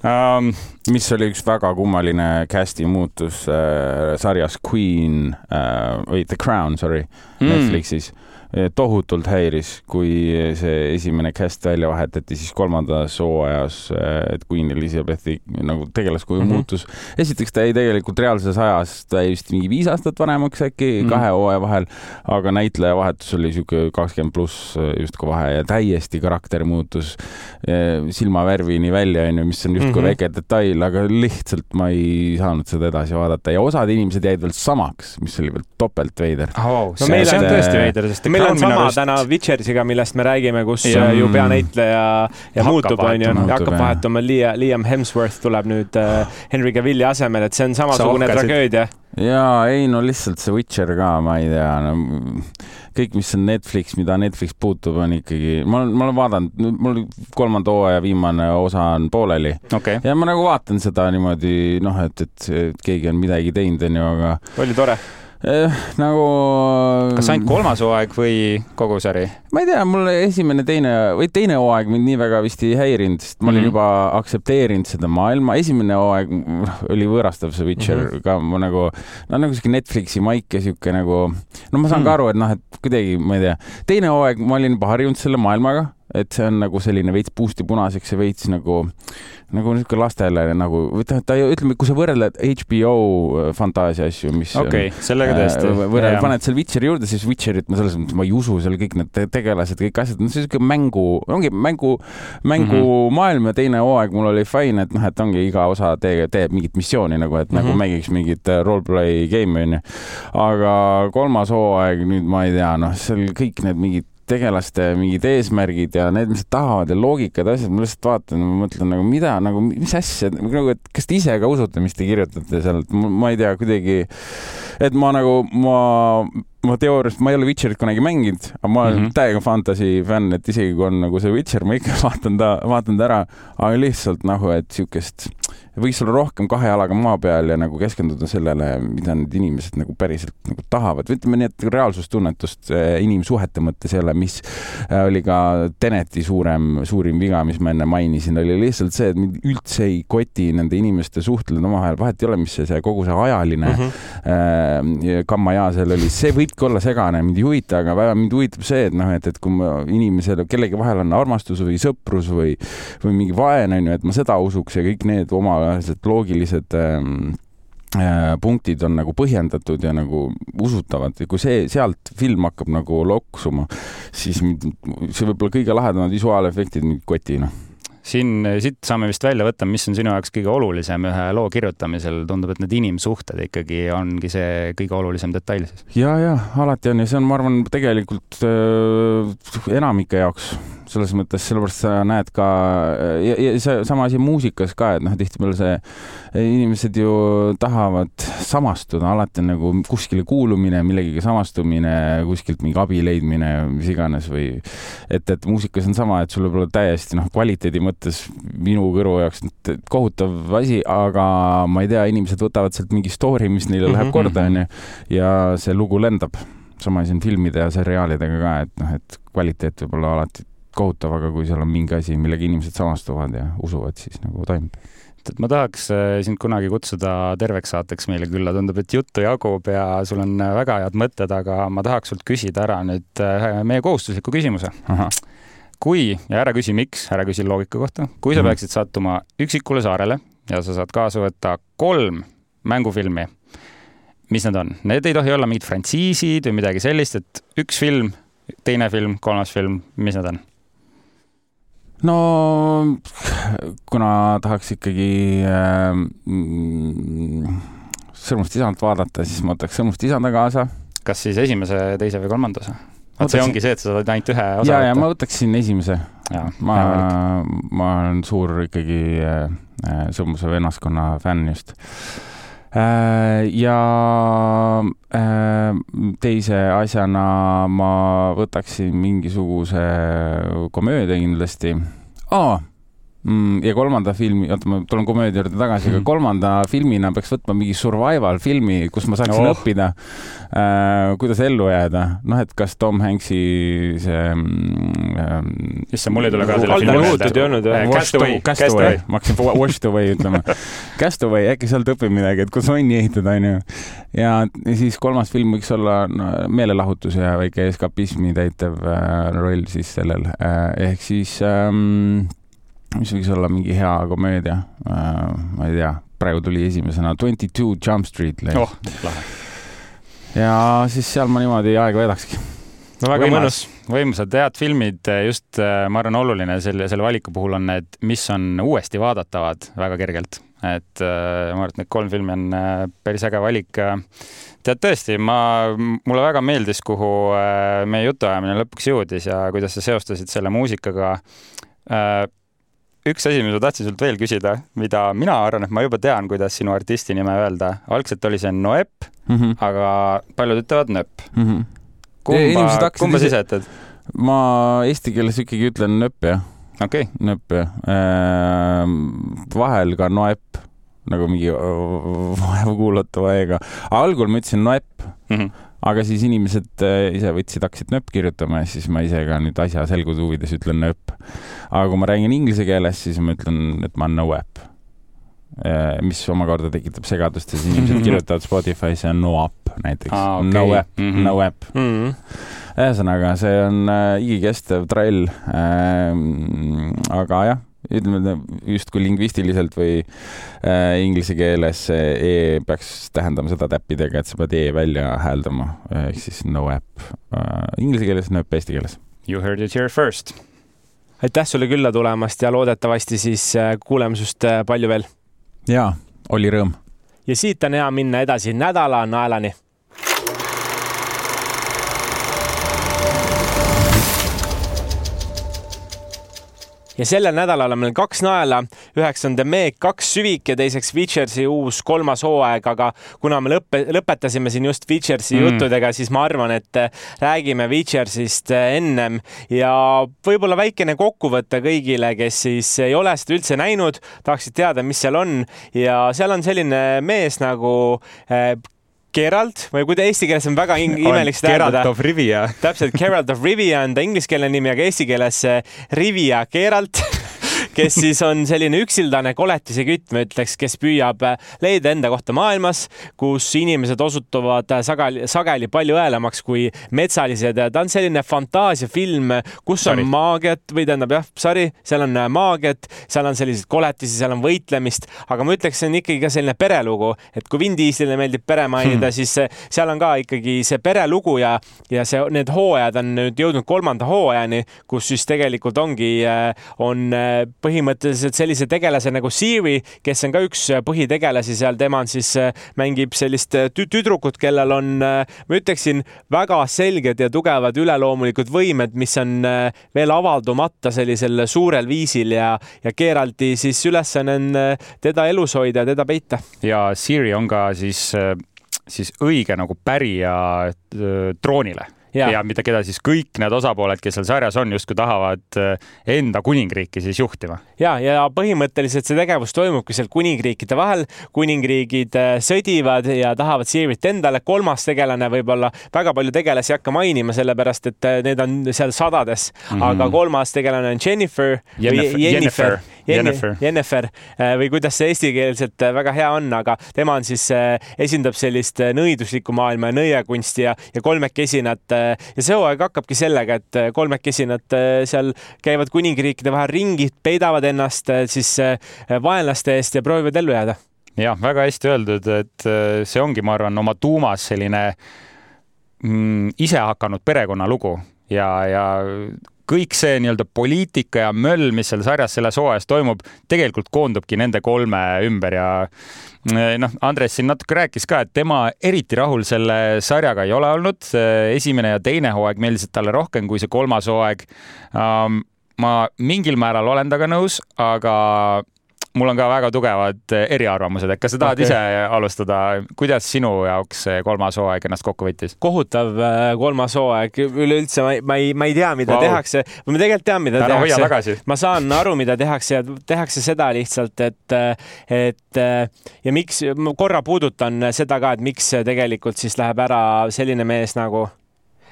Um, mis oli üks väga kummaline cast'i muutus äh, sarjas Queen äh, või The Crown, sorry mm., Netflixis tohutult häiris, kui see esimene cast välja vahetati, siis kolmandas hooajas, et Queen Elizabeth'i nagu tegelaskuju mm -hmm. muutus. esiteks ta jäi tegelikult reaalses ajas, ta jäi vist mingi viis aastat vanemaks äkki mm -hmm. kahe hooaja vahel, aga näitleja vahetus oli sihuke kakskümmend pluss justkui vahe ja täiesti karakter muutus silmavärvini välja, onju, mis on justkui mm -hmm. väike detail, aga lihtsalt ma ei saanud seda edasi vaadata ja osad inimesed jäid veel samaks, mis oli veel topelt veider oh,. no meil on tõesti veider, sest meil on sama arust... täna Witchersiga, millest me räägime, kus ja. ju peanäitleja ja muutub, onju, hakkab vahetuma, Liam Hemsworth tuleb nüüd äh, Henry Cavilli asemel, et see on samasugune tragöödia. jaa, ei no lihtsalt see Witcher ka, ma ei tea no,, kõik, mis on Netflix, mida Netflix puutub, on ikkagi, ma olen, ma olen vaadanud, mul kolmanda hooaja viimane osa on pooleli okay. ja ma nagu vaatan seda niimoodi noh, et, et, et keegi on midagi teinud, onju, aga. oli tore nagu. kas ainult kolmas hooaeg või kogu sari? ma ei tea, mul esimene, teine või teine hooaeg mind nii väga vist ei häirinud, sest ma olin mm -hmm. juba aktsepteerinud seda maailma. esimene hooaeg oli võõrastav, see Witcher mm -hmm. ka ma nagu, no nagu siuke Netflixi maik ja siuke nagu, no ma saan mm -hmm. ka aru, et noh, et kuidagi, ma ei tea, teine hooaeg ma olin juba harjunud selle maailmaga, et see on nagu selline veits puusti punaseks ja veits nagu nagu niisugune lastele nagu, tähendab, ta ütleme, kui sa võrdled HBO äh, fantaasia asju, mis okei okay,, sellega tõesti äh,. võrreled, paned seal Witcheri juurde, siis Witcherit ma selles mõttes, ma ei usu seal kõik need tegelased, kõik asjad, no see on niisugune mängu, ongi mängu, mängumaailm mm -hmm. ja teine hooaeg mul oli fine, et noh, et ongi iga osa teeb, teeb mingit missiooni nagu, et mm -hmm. nagu mhm. mängiks mingit äh, roleplay game'i onju. aga kolmas hooaeg nüüd ma ei tea, noh, seal kõik need mingid tegelaste mingid eesmärgid ja need, mis nad tahavad ja loogikad, asjad, ma lihtsalt vaatan ma mõtlen nagu mida, nagu mis asja, nagu, et kas te ise ka usute, mis te kirjutate seal, et ma ei tea, kuidagi, et ma nagu, ma ma teoorias, ma ei ole Witcherit kunagi mänginud, aga ma olen mm -hmm. täiega fantasy fänn, et isegi kui on nagu see Witcher, ma ikka vaatan ta, vaatan ta ära, aga lihtsalt nagu, et siukest, võiks olla rohkem kahe jalaga maa peal ja nagu keskenduda sellele, mida need inimesed nagu päriselt nagu tahavad või ütleme nii, et reaalsustunnetust eh, inimsuhete mõttes jälle, mis eh, oli ka Teneti suurem, suurim viga, mis ma enne mainisin, oli lihtsalt see, et mind üldse ei koti nende inimeste suhtled omavahel, vahet ei ole, mis see, see kogu see ajaline mm -hmm. äh, kammaja seal oli, see võib võibki olla segane, mind ei huvita, aga väga mind huvitab see, et noh, et, et kui ma inimesel, kellegi vahel on armastus või sõprus või, või mingi vaen, on ju, et ma seda usuks ja kõik need omavaheliselt loogilised ähm, äh, punktid on nagu põhjendatud ja nagu usutavad. Ja kui see, sealt film hakkab nagu loksuma, siis mind, see võib olla kõige lahedamad visuaalefektid mind koti, noh siin, siit saame vist välja võtta, mis on sinu jaoks kõige olulisem ühe loo kirjutamisel, tundub, et need inimsuhted ikkagi ongi see kõige olulisem detail siis. ja, ja alati on ja see on, ma arvan, tegelikult äh, enamike jaoks selles mõttes, sellepärast sa näed ka ja, ja see sama asi muusikas ka, et noh, tihtipeale see, inimesed ju tahavad samastuda, alati on nagu kuskile kuulumine, millegagi samastumine, kuskilt mingi abi leidmine, mis iganes või et, et muusikas on sama, et sul võib olla täiesti noh, kvaliteedi mõttes minu kõrvu jaoks kohutav asi, aga ma ei tea, inimesed võtavad sealt mingi story, mis neile läheb mhm, korda, mhm. onju, ja see lugu lendab sama asi on filmide ja seriaalidega ka, et noh, et kvaliteet võib olla alati kohutav, aga kui seal on mingi asi, millega inimesed samastuvad ja usuvad, siis nagu toimib et ma tahaks äh, sind kunagi kutsuda terveks saateks meile külla, tundub, et juttu jagub ja sul on äh, väga head mõtted, aga ma tahaks sult küsida ära nüüd äh, meie kohustusliku küsimuse. kui, ja ära küsi, miks, ära küsi loogika kohta, kui sa mm. peaksid sattuma üksikule saarele ja sa saad kaasa võtta kolm mängufilmi, mis need on? Need ei tohi olla mingid frantsiisid või midagi sellist, et üks film, teine film, kolmas film, mis need on? No kuna tahaks ikkagi äh, Sõrmust isand vaadata, siis ma võtaks Sõrmust isanda kaasa. kas siis esimese, teise või kolmanda osa? vot see ongi see, et sa saad ainult ühe osa ja, ja ma võtaksin esimese. ma, ma olen suur ikkagi äh, äh Sõrmuse vennaskonna fänn just ja äh, teise asjana ma võtaksin mingisuguse komöödia kindlasti. aa ja kolmanda filmi, oota, ma tulen komöödia juurde tagasi, aga mhm. kolmanda filmina peaks võtma mingi survival filmi, kus ma saaksin oh. õppida äh,, kuidas ellu jääda. noh, et kas Tom Hanks'i see äh,. issand, mul ei tule ka selle filmi meelde. jah? Castaway, Castaway, ma hakkasin Washed Away ütlema. Castaway, äkki sealt õpib midagi, et kuidas onni ehitada, onju. ja siis kolmas film võiks olla no, meelelahutus ja väike eskapismi täitev äh, roll siis sellel äh,, ehk siis ähm, mis võiks olla mingi hea komöödia uh,, ma ei tea, praegu tuli esimesena Twenty Two Jump Street. oh, lahe. ja siis seal ma niimoodi aega veedakski. no väga mõnus. võimsad, head filmid, just äh, ma arvan, oluline selle, selle valiku puhul on need, mis on uuesti vaadatavad väga kergelt. et uh, ma arvan, et need kolm filmi on uh, päris äge valik tead tõesti, ma, mulle väga meeldis, kuhu meie jutuajamine lõpuks jõudis ja kuidas sa seostasid selle muusikaga üks asi, mis ma tahtsin sult veel küsida, mida mina arvan, et ma juba tean, kuidas sinu artisti nime öelda. algselt oli see Noep mm, -hmm. aga paljud ütlevad Nööp mm. -hmm. kumba, kumba sa ise ütled? ma eesti keeles ikkagi ütlen Nööp, jah. okei okay.. Nööp, jah. Ehm, vahel ka Noep, nagu mingi vaevukuulatava E-ga. algul ma ütlesin Noep mm. -hmm aga siis inimesed äh, ise võtsid, hakkasid nööp kirjutama ja siis ma ise ka nüüd asja selguse huvides ütlen nööp. aga kui ma räägin inglise keeles, siis ma ütlen, et ma no app. Äh, mis omakorda tekitab segadust ja siis inimesed kirjutavad Spotify'sse no up näiteks ah,. Okay. No app mm, -hmm. no app mm. -hmm ühesõnaga, see on äh, igikestev trall aga jah ütleme justkui lingvistiliselt või äh, inglise keeles E peaks tähendama seda täppidega, et sa pead E välja hääldama, ehk siis no app äh,. Inglise keeles, no app eesti keeles. You heard it here first. aitäh sulle külla tulemast ja loodetavasti siis äh, kuuleme sinust äh, palju veel. jaa, oli rõõm. ja siit on hea minna edasi nädala naelani ja sellel nädalal on meil kaks naela, üheks on The Meg kaks süvik ja teiseks Witchersi uus kolmas hooaeg, aga kuna me lõppe, lõpetasime siin just Witchersi mm. juttudega, siis ma arvan, et äh, räägime Witchersist äh, ennem. Ja võib-olla väikene kokkuvõte kõigile, kes siis ei ole seda üldse näinud, tahaksid teada, mis seal on. Ja seal on selline mees nagu äh, Geralt või kui ta eesti keeles on väga imelik seda hääldada. Geralt of Rivia. täpselt, Geralt of Rivia on ta ingliskeelne nimi, aga eesti keeles Rivia Geralt kes siis on selline üksildane koletisekütt, ma ütleks, kes püüab leida enda kohta maailmas, kus inimesed osutuvad sageli, sageli palju õelamaks kui metsalised. ta on selline fantaasiafilm, kus on maagiat või tähendab jah, sorry, seal on maagiat, seal on selliseid koletisi, seal on võitlemist, aga ma ütleks, see on ikkagi ka selline perelugu, et kui Vin Dieselile meeldib pere mainida hmm., siis seal on ka ikkagi see perelugu ja, ja see, need hooajad on nüüd jõudnud kolmanda hooajani, kus siis tegelikult ongi, on põhimõtteliselt sellise tegelase nagu Siri, kes on ka üks põhitegelasi seal, tema on siis, mängib sellist tüdrukut, kellel on, ma ütleksin, väga selged ja tugevad üleloomulikud võimed, mis on veel avaldumata sellisel suurel viisil ja, ja Geralti siis ülesanne on teda elus hoida ja teda peita. ja Siri on ka siis siis õige nagu pärija troonile ja, ja mida, keda siis kõik need osapooled, kes seal sarjas on, justkui tahavad eh, enda kuningriiki siis juhtima. ja, ja põhimõtteliselt see tegevus toimubki seal kuningriikide vahel, kuningriigid eh, sõdivad ja tahavad Siirit endale. kolmas tegelane võib-olla, väga palju tegelasi ei hakka mainima, sellepärast et eh, need on seal sadades mm, -hmm. aga kolmas tegelane on Jennifer. Jennifer, Jennifer, Jennifer, Jennifer või kuidas see eestikeelselt väga hea on, aga tema on siis, esindab sellist nõiduslikku maailma ja nõiakunsti ja, ja kolmekesi nad ja see hooaeg hakkabki sellega, et äh, kolmekesi nad äh, seal käivad kuningriikide vahel ringi, peidavad ennast äh, siis vaenlaste eest ja proovivad ellu jääda. jah, väga hästi öeldud, et see ongi, ma arvan, oma tuumas selline mm, isehakanud perekonnalugu ja, ja kõik see nii-öelda poliitika ja möll, mis seal sarjas selles hooajas toimub, tegelikult koondubki nende kolme ümber ja Eh, noh, Andres siin natuke rääkis ka, et tema eriti rahul selle sarjaga ei ole olnud. esimene ja teine hooaeg meeldisid talle rohkem kui see kolmas hooaeg. ma mingil määral olen temaga nõus, aga mul on ka väga tugevad eh, eriarvamused, et kas sa tahad okay. ise alustada, kuidas sinu jaoks see kolmas hooaeg ennast kokku võttis? kohutav eh, kolmas hooaeg, üleüldse ma ei, ma ei, ma ei tea, mida wow. tehakse ma tegelikult tean, mida Ära tehakse. ma saan aru, mida tehakse ja tehakse seda lihtsalt, et, et ja miks, ma korra puudutan seda ka, et miks tegelikult siis läheb ära selline mees nagu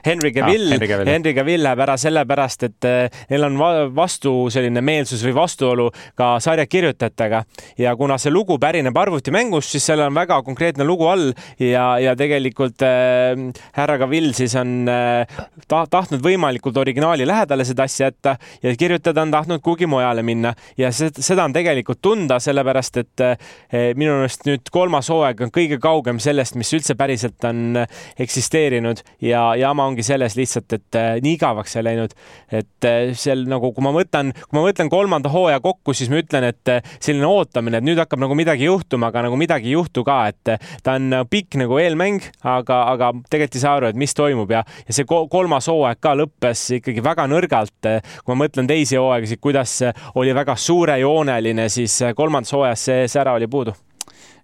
Henry Cavill. Ah,, Henry Cavill, Henry Cavill läheb ära sellepärast, et eh, neil on vastu selline meelsus või vastuolu ka sarja kirjutajatega ja kuna see lugu pärineb arvutimängust, siis seal on väga konkreetne lugu all ja, ja tegelikult äh, härra Cavill siis on äh, ta, tahtnud võimalikult originaali lähedale seda asja jätta ja kirjutada on tahtnud kuhugi mujale minna. Ja seda on tegelikult tunda, sellepärast et äh, minu meelest nüüd kolmas hooaeg on kõige kaugem sellest, mis üldse päriselt on eksisteerinud. Ja jama on ongi selles lihtsalt, et äh, nii igavaks sai läinud, et äh, seal nagu, kui ma mõtlen, kui ma mõtlen kolmanda hooaja kokku, siis ma ütlen, et äh, selline ootamine, et nüüd hakkab nagu midagi juhtuma, aga nagu midagi ei juhtu ka, et ta on pikk nagu eelmäng, aga, aga tegelikult ei saa aru, et mis toimub ja, ja see kolmas hooaeg ka lõppes ikkagi väga nõrgalt. kui ma mõtlen teisi hooaegasid, kuidas oli väga suurejooneline, siis kolmandas hooajas see sära oli puudu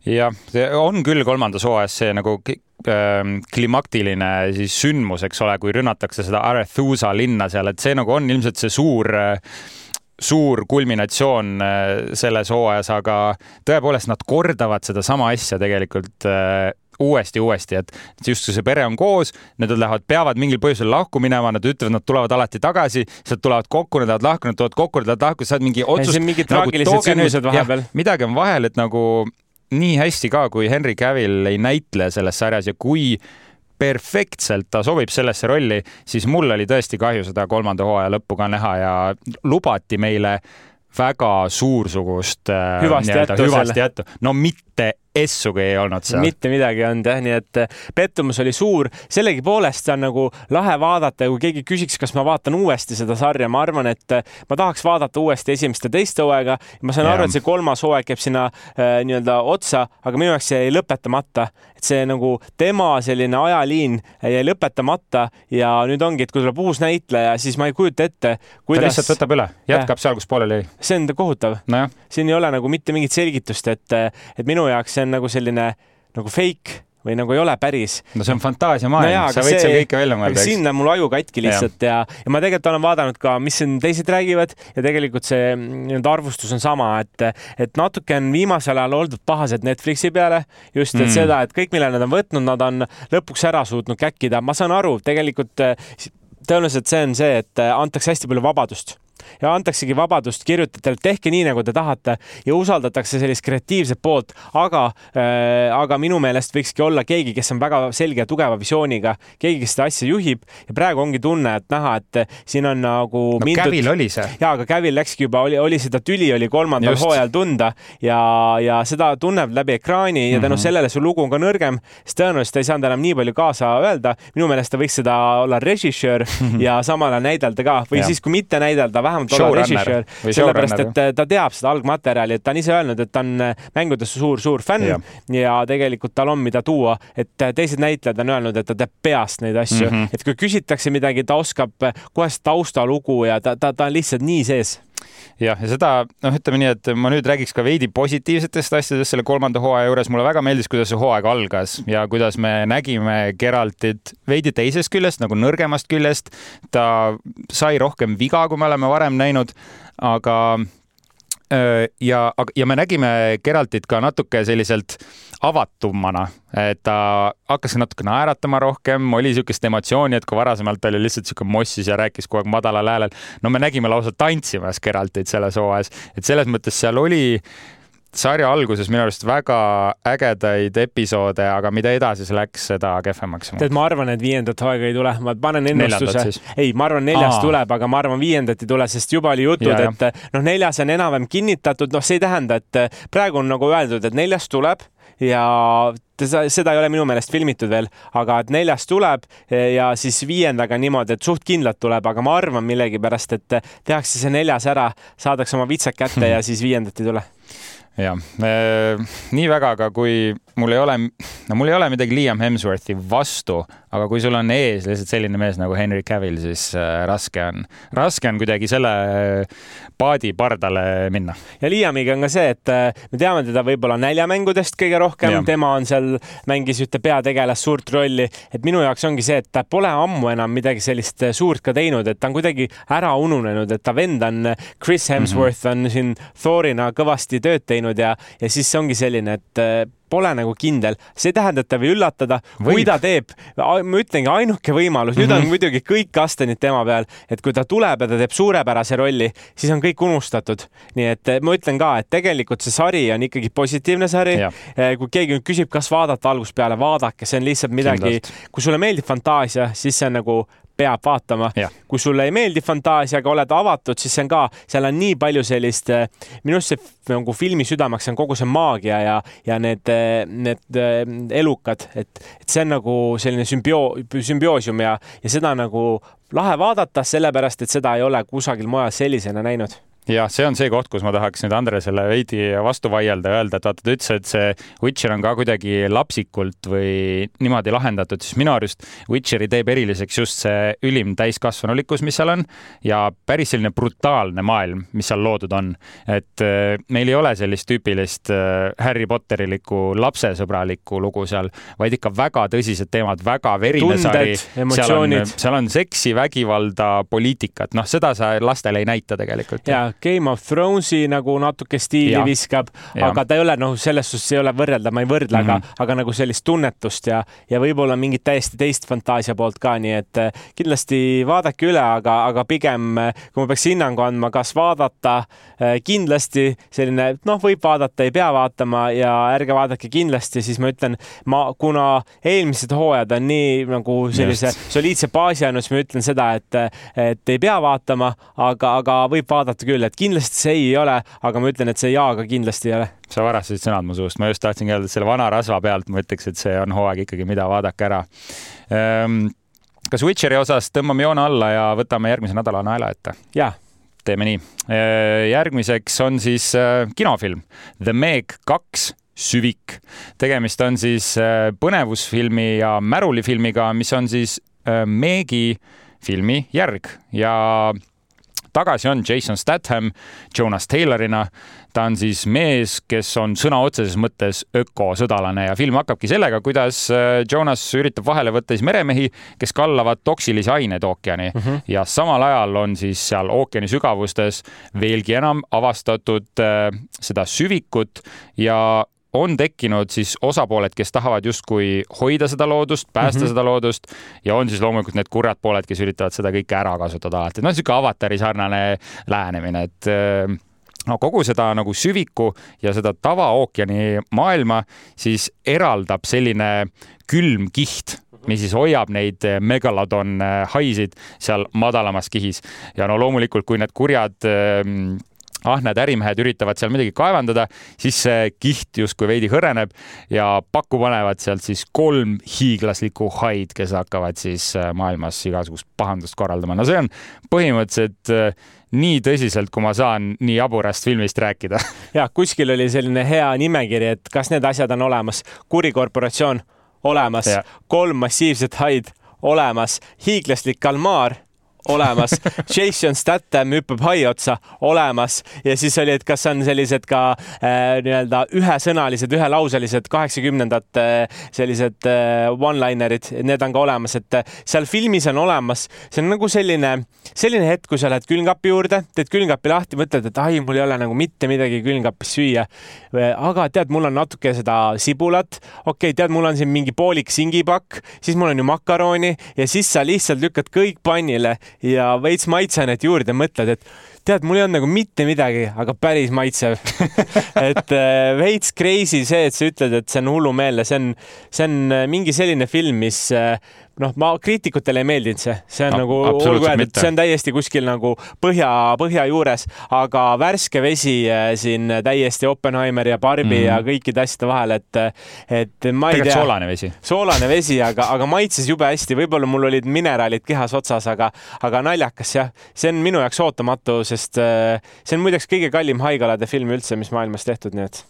jah, on küll kolmandas hooajas see nagu klimaktiline siis sündmus, eks ole, kui rünnatakse seda Arethusa linna seal, et see nagu on ilmselt see suur suur kulminatsioon äh, selles hooajas, aga tõepoolest nad kordavad sedasama asja tegelikult äh, uuesti, uuesti, et justkui see pere on koos, nad lähevad, peavad mingil põhjusel lahku minema, nad ütlevad, nad tulevad alati tagasi, nad tulevad kokku, nad lähevad lahku, nad tulevad kokku, nad lähevad lahku, sa oled mingi otsus. mingid nagu, traagilised sündmused vahepeal. midagi on vahel, et nagu nii hästi ka, kui Henry Cavill ei näitle selles sarjas ja kui perfektselt ta sobib sellesse rolli, siis mul oli tõesti kahju seda kolmanda hooaja lõppu ka näha ja lubati meile väga suursugust äh, hüvasti jättu. hüvasti jättu. no mitte essugi ei olnud seal. mitte midagi ei olnud jah, nii et eh, pettumus oli suur. sellegipoolest on nagu lahe vaadata ja kui keegi küsiks, kas ma vaatan uuesti seda sarja, ma arvan, et eh, ma tahaks vaadata uuesti esimest ja teist hooaega. ma saan ja. aru, et see kolmas hooaeg jääb sinna äh, nii-öelda otsa, aga minu jaoks jäi lõpetamata. et see nagu tema selline ajaliin jäi lõpetamata ja nüüd ongi, et kui tuleb uus näitleja, siis ma ei kujuta ette, kuidas. ta lihtsalt võtab üle, jätkab seal, kus pooleli jäi. see on kohutav no. siin ei ole nagu mitte mingit selgitust, et, et minu jaoks see on nagu selline nagu fake või nagu ei ole päris. no see on fantaasiamaailm no, sa võid seal kõike välja mõelda. siin on mul aju katki lihtsalt ja, ja, ja ma tegelikult olen vaadanud ka, mis siin teised räägivad ja tegelikult see nii-öelda arvustus on sama, et, et natuke on viimasel ajal oldud pahased Netflixi peale just, et mm. seda, et kõik, mille nad on võtnud, nad on lõpuks ära suutnud käkkida. ma saan aru, tegelikult tõenäoliselt see on see, et antakse hästi palju vabadust ja antaksegi vabadust kirjutajatele, tehke nii, nagu te tahate ja usaldatakse sellist kreatiivset poolt, aga äh,, aga minu meelest võikski olla keegi, kes on väga selge ja tugeva visiooniga, keegi, kes seda asja juhib ja praegu ongi tunne, et näha, et siin on nagu no, mindud. Kävil oli see. ja, aga Kävil läkski juba, oli, oli seda tüli oli kolmandal Just. hooajal tunda ja, ja seda tunneb läbi ekraani ja tänu mm -hmm. sellele su lugu on ka nõrgem, siis tõenäoliselt ei saanud enam nii palju kaasa öelda. minu meelest ta võiks seda olla režissöör mm -hmm. ja samal ajal näidelda ka või ja. siis, kui mitte näidelda, vähemalt olla režissöör, sellepärast et ta teab seda algmaterjali, et ta on ise öelnud, et ta on mängudest suur-suur fänn ja. ja tegelikult tal on, mida tuua, et teised näitlejad on öelnud, et ta teab peast neid asju. Mm, -hmm. et kui küsitakse midagi, ta oskab kohe taustalugu ja ta, ta, ta on lihtsalt nii sees jah, ja seda noh, ütleme nii, et ma nüüd räägiks ka veidi positiivsetest asjadest selle kolmanda hooaja juures. mulle väga meeldis, kuidas see hooaeg algas ja kuidas me nägime Geraltit veidi teisest küljest nagu nõrgemast küljest. ta sai rohkem viga, kui me oleme varem näinud, aga ja, ja me nägime Geraltit ka natuke selliselt avatumana, et ta hakkas natuke naeratama rohkem, oli niisugust emotsiooni, et kui varasemalt oli lihtsalt niisugune mossis ja rääkis kogu aeg madalal häälel. no me nägime lausa tantsimas Geraltit selles hooajas, et selles mõttes seal oli sarja alguses minu arust väga ägedaid episoode, aga mida edasi see läks, seda kehvemaks. tead, ma arvan, et viiendat hooaega ei tule, ma panen ennustuse. ei, ma arvan, neljas Aa. tuleb, aga ma arvan, viiendat ei tule, sest juba oli jutud, et noh, neljas on enam-vähem kinnitatud, noh, see ei tähenda, et praegu on nagu öeldud, et neljas tuleb ja seda ei ole minu meelest filmitud veel, aga et neljas tuleb ja siis viiendaga niimoodi, et suht kindlalt tuleb, aga ma arvan millegipärast, et tehakse see neljas ära, saadakse oma vitsad kätte ja siis viiendat ei tule jah, nii väga, aga kui mul ei ole, no mul ei ole midagi Liam Hemsworthi vastu, aga kui sul on ees lihtsalt selline mees nagu Henry Cavill, siis äh, raske on, raske on kuidagi selle äh, paadi pardale minna. ja Liamiga on ka see, et äh, me teame teda võib-olla näljamängudest kõige rohkem, tema on seal, mängis ühte peategelast suurt rolli, et minu jaoks ongi see, et ta pole ammu enam midagi sellist suurt ka teinud, et ta on kuidagi ära ununenud, et ta vend on, Chris Hemsworth mm -hmm. on siin Thorina kõvasti tööd teinud ja, ja siis ongi selline, et pole nagu kindel, see ei tähenda, et ta võib üllatada, kui ta teeb, ma ütlengi, ainuke võimalus, nüüd on mm -hmm. muidugi kõik kastanid tema peal, et kui ta tuleb ja ta teeb suurepärase rolli, siis on kõik unustatud. nii et eh, ma ütlen ka, et tegelikult see sari on ikkagi positiivne sari. Eh, kui keegi nüüd küsib, kas vaadata algusest peale, vaadake, see on lihtsalt midagi, kui sulle meeldib fantaasia, siis see on nagu peab vaatama. kui sulle ei meeldi fantaasia, aga oled avatud, siis see on ka, seal on nii palju sellist, eh, minu arust see nagu filmi südameks on kogu see maagia ja, ja need, eh, need eh, elukad, et, et see on nagu selline sümbioo-, sümbioosium ja, ja seda nagu lahe vaadata, sellepärast et seda ei ole kusagil mujal sellisena näinud jah, see on see koht, kus ma tahaks nüüd Andresele veidi vastu vaielda ja öelda, et vaata, ta ütles, et see Witcher on ka kuidagi lapsikult või niimoodi lahendatud, siis minu arust Witcheri teeb eriliseks just see ülim täiskasvanulikkus, mis seal on ja päris selline brutaalne maailm, mis seal loodud on. et äh, meil ei ole sellist tüüpilist äh, Harry Potterilikku lapsesõbralikku lugu seal, vaid ikka väga tõsised teemad, väga verine sari. seal on, seal on seksi, vägivalda, poliitikat, noh, seda sa lastele ei näita tegelikult. ja Game of Thronesi nagu natuke stiili ja. viskab, aga ta ei ole noh, selles suhtes ei ole võrrelda, ma ei võrdle mm, -hmm. aga, mhm. aga nagu sellist tunnetust ja, ja võib-olla mingit täiesti teist fantaasia poolt ka, nii et eh, kindlasti vaadake üle, aga, aga pigem eh, kui ma peaks hinnangu andma, kas vaadata, eh, kindlasti selline noh, võib vaadata, ei pea vaatama ja ärge vaadake kindlasti, siis ma ütlen, ma, kuna eelmised hooajad on nii nagu sellise Just. soliidse baasi andnud, siis ma ütlen seda, et, et ei pea vaatama, aga, aga võib vaadata küll, et kindlasti see ei ole, aga ma ütlen, et see jaa ka kindlasti ei ole. sa varastasid sõnad mu suust, ma just tahtsingi öelda, et selle vana rasva pealt ma ütleks, et see on hooaeg ikkagi, mida vaadake ära ehm,. kas Witcheri osas tõmbame joone alla ja võtame järgmise nädala naela ette? jaa teeme nii. Ehm, järgmiseks on siis äh, kinofilm The Meg kaks Süvik. tegemist on siis äh, põnevusfilmi ja märulifilmiga, mis on siis Meegi filmi järg ja tagasi on Jason Statham Jonas Taylorina. ta on siis mees, kes on sõna otseses mõttes ökosõdalane ja film hakkabki sellega, kuidas äh, Jonas üritab vahele võtta siis meremehi, kes kallavad toksilisi aineid ookeani mm -hmm. ja samal ajal on siis seal ookeani sügavustes veelgi enam avastatud äh, seda süvikut ja on tekkinud siis osapooled, kes tahavad justkui hoida seda loodust, päästa mm -hmm. seda loodust ja on siis loomulikult need kurjad pooled, kes üritavad seda kõike ära kasutada alati. noh, niisugune avatari sarnane lähenemine, et äh, no kogu seda nagu süviku ja seda tavaookeani maailma siis eraldab selline külm kiht mis siis hoiab neid megalodon äh, haisid seal madalamas kihis ja no loomulikult, kui need kurjad ahned ärimehed üritavad seal midagi kaevandada, siis see kiht justkui veidi hõreneb ja pakku panevad sealt siis kolm hiiglaslikku haid, kes hakkavad siis äh, maailmas igasugust pahandust korraldama. no see on põhimõtteliselt äh, nii tõsiselt, kui ma saan nii jaburast filmist rääkida. ja kuskil oli selline hea nimekiri, et kas need asjad on olemas. kurikorporatsioon olemas, kolm massiivset haid olemas, hiiglaslik kalmaar olemas, Jason Statham hüppab hai otsa, olemas. Ja siis oli, et kas on sellised ka äh, nii-öelda ühesõnalised, ühelauselised kaheksakümnendate äh, sellised äh, one-linerid, need on ka olemas, et äh, seal filmis on olemas, see on nagu selline, selline hetk, kui sa lähed külmkapi juurde, teed külmkapi lahti, mõtled, et ai, mul ei ole nagu mitte midagi külmkapis süüa. aga tead, mul on natuke seda sibulat, okei okay,, tead, mul on siin mingi poolik singipakk, siis mul on ju makaroni ja siis sa lihtsalt lükkad kõik pannile ja veits maitseainet juurde, mõtled, et tead, mul ei olnud nagu mitte midagi, aga päris maitsev. Et äh, veits crazy see, et sa ütled, et see on hullumeelne, see on, see on äh, mingi selline film, mis äh, noh, ma kriitikutele ei meeldinud see, see on no, nagu, olgu öeldud, see on täiesti kuskil nagu põhja, põhja juures, aga värske vesi äh, siin täiesti Oppenheimer ja Barbi mm. ja kõikide asjade vahel, et, et ma ei Tegelikult tea. soolane vesi. soolane vesi, aga, aga maitses jube hästi, võib-olla mul olid mineraalid kehas otsas, aga, aga naljakas jah, see on minu jaoks ootamatu, sest äh, see on muideks kõige kallim haigalade film üldse, mis maailmas tehtud, nii et.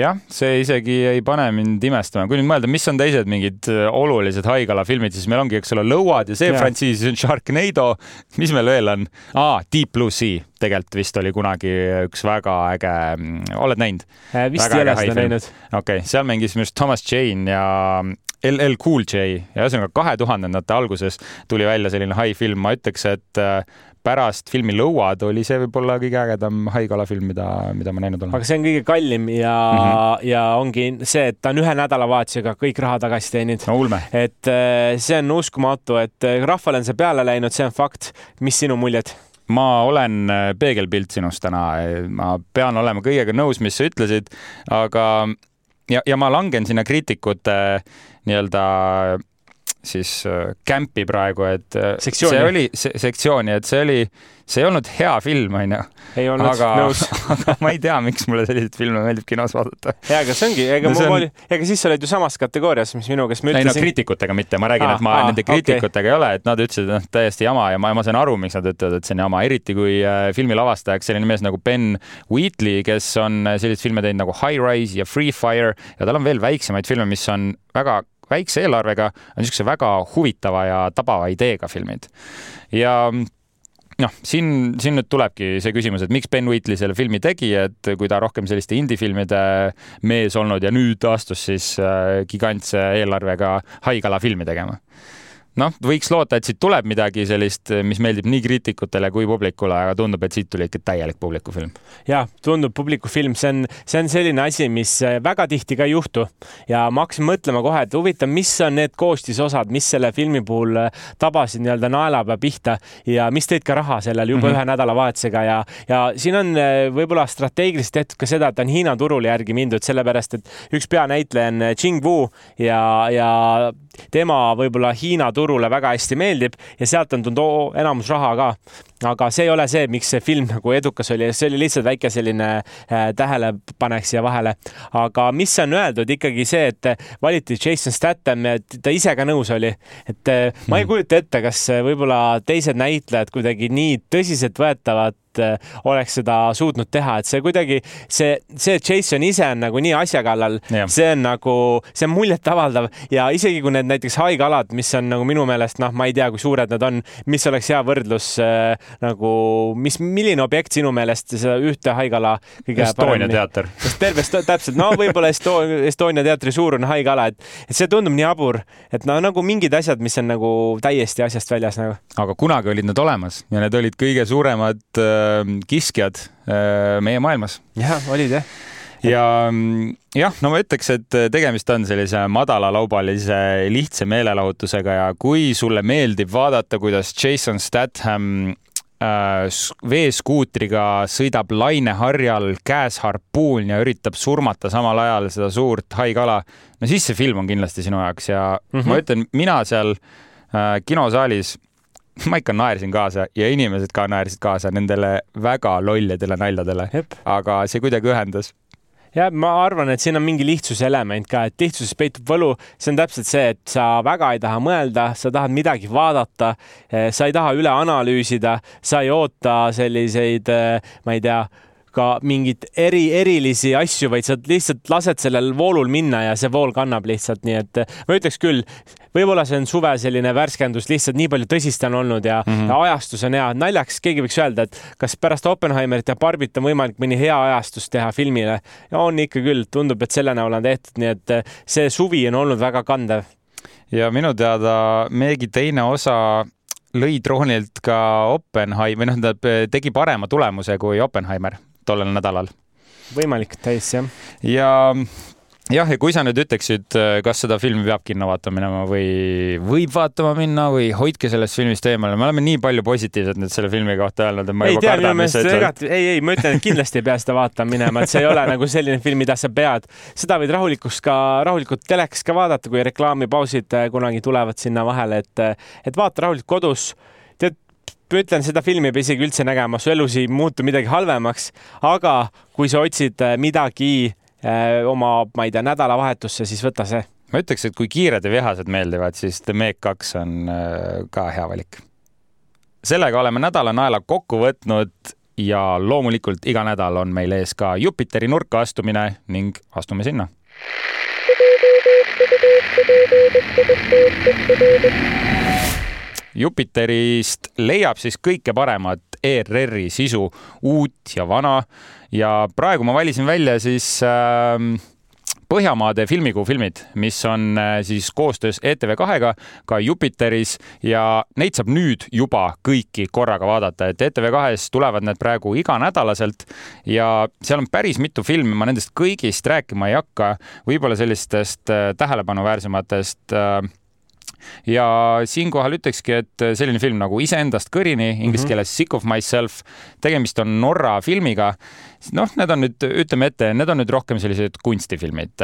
jah, see isegi ei pane mind imestama, kui nüüd mõelda, mis on teised mingid äh, olulised haigala filmid, siis me meil ongi, eks ole, lõuad ja see yeah. frantsiis on Sharknado. mis meil veel on ah,? Deep Blue Sea tegelikult vist oli kunagi üks väga äge, mm, oled näinud äh,? vist ei ole seda näinud. okei okay,, seal mängis minu arust Thomas Jane ja LL Cool J ja ühesõnaga kahe tuhandendate alguses tuli välja selline high film, ma ütleks, et äh, pärast filmi Lõuad oli see võib-olla kõige ägedam haigala film, mida, mida ma näinud olen. aga see on kõige kallim ja mm, -hmm. ja ongi see, et ta on ühe nädalavahetusega kõik raha tagasi teeninud no,. et äh, see on uskumatu, et äh, rahvale on see peale läinud, see on fakt. mis sinu muljed? ma olen peegelpilt sinust täna, ma pean olema kõigega nõus, mis sa ütlesid, aga ja, ja ma langen sinna kriitikute nii-öelda siis kämpi äh, praegu, et äh, sektsiooni. see oli se sektsiooni, et see oli, see ei olnud hea film, onju. ei olnud, nõus. aga ma ei tea, miks mulle selliseid filme meeldib kinos vaadata. ja, aga see ongi, ega no, mul on... oli, ega siis sa olid ju samas kategoorias, mis minuga, kes ma ütlesin. ei no kriitikutega mitte, ma räägin, et ma aa, nende kriitikutega okay. ei ole, et nad ütlesid, et noh, täiesti jama ja ma, ma saan aru, miks nad ütlevad, et see on jama, eriti kui äh, filmi lavastajaks selline mees nagu Ben Wheatley, kes on selliseid filme teinud nagu High Rise ja Free Fire ja tal on veel väiksemaid filme, mis on väga väikse eelarvega, on niisuguse väga huvitava ja tabava ideega filmid. ja noh, siin, siin nüüd tulebki see küsimus, et miks Ben Wheatley selle filmi tegi, et kui ta rohkem selliste indie-filmide mees olnud ja nüüd astus siis äh, gigantse eelarvega haigala filmi tegema noh, võiks loota, et siit tuleb midagi sellist, mis meeldib nii kriitikutele kui publikule, aga tundub, et siit tuli ikka täielik publikufilm. ja tundub publikufilm, see on, see on selline asi, mis äh, väga tihti ka ei juhtu ja ma hakkasin mõtlema kohe, et huvitav, mis on need koostisosad, mis selle filmi puhul äh, tabasid nii-öelda naelapea pihta ja mis tõid ka raha sellel juba mm -hmm. ühe nädalavahetusega ja, ja siin on äh, võib-olla strateegiliselt tehtud ka seda, et on Hiina turule järgi mindud, sellepärast et üks peanäitleja on Jing Wu ja, ja tema võib-olla Hiina turule väga hästi meeldib ja sealt on tulnud enamus raha ka. aga see ei ole see, miks see film nagu edukas oli, see oli lihtsalt väike selline äh, tähelepanek siia vahele. aga mis on öeldud ikkagi see, et valiti Jason Statham, ta ise ka nõus oli, et äh, ma ei hmm. kujuta ette, kas võib-olla teised näitlejad kuidagi nii tõsiseltvõetavad et äh, oleks seda suutnud teha, et see kuidagi see, see Jason ise on nagu nii asja kallal, see on nagu, see on muljetavaldav ja isegi kui need näiteks haigealad, mis on nagu minu meelest noh, ma ei tea, kui suured nad on, mis oleks hea võrdlus äh, nagu, mis, milline objekt sinu meelest seda ühte haigala kõige Estonia teater. terve, täpselt, no võib-olla Esto Estonia teatri suurune haigala, et, et see tundub nii jabur, et no nagu mingid asjad, mis on nagu täiesti asjast väljas nagu. aga kunagi olid nad olemas ja need olid kõige suuremad äh, kiskjad äh, meie maailmas. jah, olid jah ja mm, jah, no ma ütleks, et äh, tegemist on sellise madalalaubalise lihtsa meelelahutusega ja kui sulle meeldib vaadata, kuidas Jason Statham äh, veeskuutriga sõidab laineharjal, käes harpuun ja üritab surmata samal ajal seda suurt haikala, no siis see film on kindlasti sinu jaoks ja mm -hmm. ma ütlen, mina seal äh, kinosaalis ma ikka naersin kaasa ja inimesed ka naersid kaasa nendele väga lollidele naljadele. aga see kuidagi ühendas ja ma arvan, et siin on mingi lihtsuse element ka, et lihtsuses peitub võlu. see on täpselt see, et sa väga ei taha mõelda, sa tahad midagi vaadata, eh, sa ei taha üle analüüsida, sa ei oota selliseid, eh, ma ei tea ka mingeid eri, erilisi asju, vaid sa lihtsalt lased sellel voolul minna ja see vool kannab lihtsalt, nii et ma ütleks küll, võib-olla see on suve selline värskendus, lihtsalt nii palju tõsist on olnud ja mm, -hmm. ja ajastus on hea. naljaks keegi võiks öelda, et kas pärast Oppenheimerit ja Barbit on võimalik mõni hea ajastus teha filmile. on ikka küll, tundub, et selle näol on tehtud, nii et see suvi on olnud väga kandev. ja minu teada Meegi teine osa lõi troonilt ka Oppenheimer, või noh, ta tegi parema tulemuse kui Oppenheimer tollel nädalal. võimalik täiesti jah. ja jah, ja kui sa nüüd ütleksid, kas seda filmi peab kinno vaatama minema või võib vaatama minna või hoidke sellest filmist eemale, me oleme nii palju positiivset nüüd selle filmi kohta öelnud, et ma ei juba tea, kardan, mis sa ütled. ei, ei, ma ütlen, et kindlasti ei pea seda vaatama minema, et see ei ole nagu selline film, mida sa pead, seda võid rahulikult ka, rahulikult telekas ka vaadata, kui reklaamipausid kunagi tulevad sinna vahele, et, et vaata rahulikult kodus ütlen, seda filmi ei pea isegi üldse nägema, su elus ei muutu midagi halvemaks, aga kui sa otsid äh, midagi äh, oma, ma ei tea, nädalavahetusse, siis võta see. ma ütleks, et kui kiired ja vihased meeldivad, siis The Meg kaks on äh, ka hea valik. sellega oleme nädala naela kokku võtnud ja loomulikult iga nädal on meil ees ka Jupiteri nurka astumine ning astume sinna. Jupiterist leiab siis kõike paremat ERR-i sisu, uut ja vana. ja praegu ma valisin välja siis äh, Põhjamaade filmikuu filmid, mis on äh, siis koostöös ETV2-ga ka Jupiteris ja neid saab nüüd juba kõiki korraga vaadata, et ETV2-s tulevad need praegu iganädalaselt ja seal on päris mitu filmi, ma nendest kõigist rääkima ei hakka, võib-olla sellistest äh, tähelepanuväärsematest äh, ja siinkohal ütlekski, et selline film nagu Iseendast kõrini, inglise mhm. keeles Sick of myself, tegemist on Norra filmiga. noh, need on nüüd, ütleme ette, need on nüüd rohkem sellised kunstifilmid.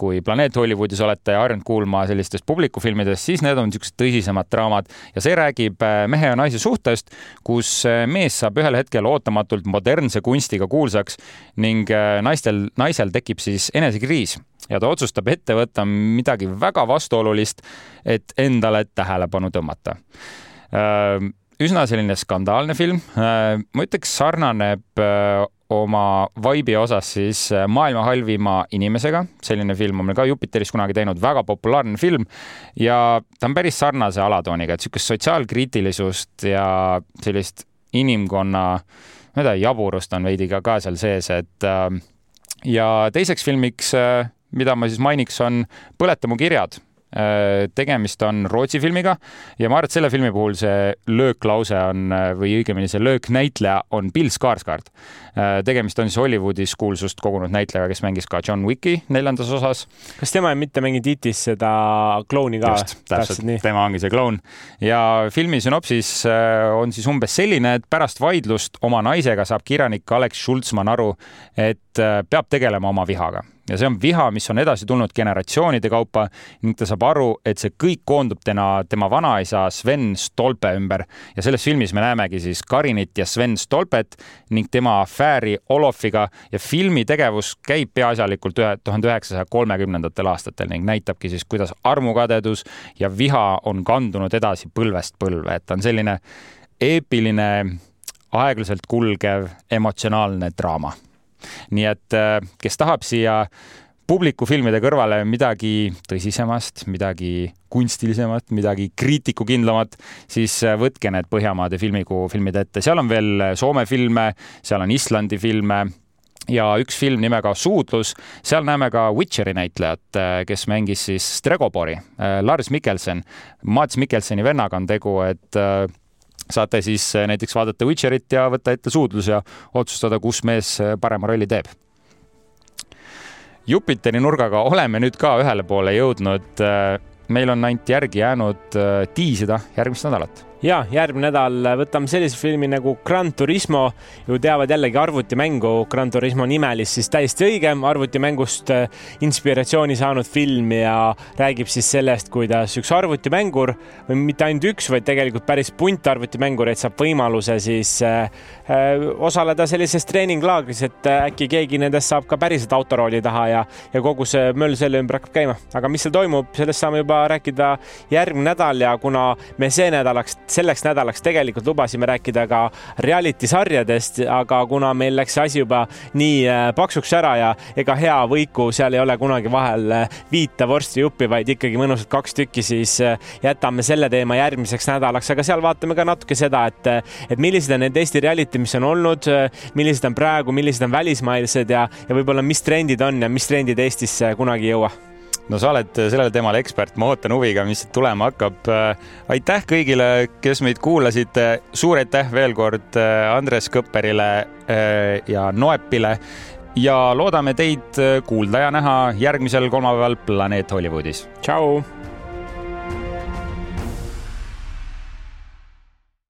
kui Planeet Hollywoodis olete harjunud kuulma sellistest publikufilmidest, siis need on niisugused tõsisemad draamad ja see räägib äh, mehe ja naise suhtest, kus äh, mees saab ühel hetkel ootamatult modernse kunstiga kuulsaks ning äh, naistel, naisel tekib siis enesekriis ja ta otsustab ette võtta midagi väga vastuolulist, et endale tähelepanu tõmmata. Äh, üsna selline skandaalne film, äh, ma ütleks, sarnaneb äh, oma vibe'i osas siis Maailma halvima inimesega, selline film on meil ka Jupiteris kunagi teinud, väga populaarne film. Ja ta on päris sarnase alatooniga, et niisugust sotsiaalkriitilisust ja sellist inimkonna, ma ei tea, jaburust on veidi ka, ka seal sees, et ja teiseks filmiks mida ma siis mainiks, on Põleta mu kirjad Äh, tegemist on Rootsi filmiga ja ma arvan, et selle filmi puhul see lööklause on äh, või õigemini see lööknäitleja on Bill Skarsgård. Äh, tegemist on siis Hollywoodis kuulsust kogunud näitlejaga, kes mängis ka John Wicki neljandas osas. kas tema mitte mängib Titis seda klouni ka? just, täpselt, tema ongi see kloun ja filmi sünopsis on siis umbes selline, et pärast vaidlust oma naisega saab kirjanik Alex Schultzmann aru, et peab tegelema oma vihaga ja see on viha, mis on edasi tulnud generatsioonide kaupa ning ta saab aru, et see kõik koondub tema, tema vanaisa Sven Stolpe ümber. Ja selles filmis me näemegi siis Karinit ja Sven Stolpet ning tema afääri Olofiga ja filmi tegevus käib peaasjalikult ühe tuhande üheksasaja kolmekümnendatel aastatel ning näitabki siis, kuidas armukadedus ja viha on kandunud edasi põlvest põlve, et ta on selline eepiline, aeglaselt kulgev emotsionaalne draama nii et äh, kes tahab siia publikufilmide kõrvale midagi tõsisemast, midagi kunstilisemat, midagi kriitikukindlamat, siis äh, võtke need Põhjamaade filmikuu filmid ette, seal on veel äh, Soome filme, seal on Islandi filme ja üks film nimega Suudlus, seal näeme ka Witcheri näitlejat, kes mängis siis Stregobori, Lars Mikkelsen. Mats Mikkelseni vennaga on tegu, et saate siis eh, näiteks vaadata Witcherit ja võtta ette suudlus ja otsustada, kus mees eh, parema rolli teeb. Jupiteri nurgaga oleme nüüd ka ühele poole jõudnud. Eh, meil on ainult järgi jäänud tiisida järgmist nädalat ja järgmine nädal võtame sellise filmi nagu Gran Turismo. ju teavad jällegi arvutimängu Gran Turismo nimelist, siis täiesti õige, arvutimängust äh, inspiratsiooni saanud film ja räägib siis sellest, kuidas üks arvutimängur või mitte ainult üks, vaid tegelikult päris punt arvutimängureid saab võimaluse siis äh, äh osaleda sellises treeninglaagris, et äkki keegi nendest saab ka päriselt autorooli taha ja, ja kogu see möll selle ümber hakkab käima. aga mis seal toimub, sellest saame juba rääkida järgmine nädal ja kuna me see nädalaks selleks nädalaks tegelikult lubasime rääkida ka reality sarjadest, aga kuna meil läks see asi juba nii äh, paksuks ära ja ega hea võiku seal ei ole kunagi vahel äh, viita vorstijuppi, vaid ikkagi mõnusalt kaks tükki, siis äh, jätame selle teema järgmiseks nädalaks, aga seal vaatame ka natuke seda, et, et millised on need Eesti reality, mis on olnud, millised on praegu, millised on välismaised ja, ja võib-olla, mis trendid on ja mis trendid Eestisse kunagi ei jõua no sa oled sellel teemal ekspert, ma ootan huviga, mis tulema hakkab. aitäh kõigile, kes meid kuulasid. suur aitäh veel kord äh, Andres Kõpperile äh, ja Noepile ja loodame teid kuulda ja näha järgmisel kolmapäeval Planeet Hollywoodis. tšau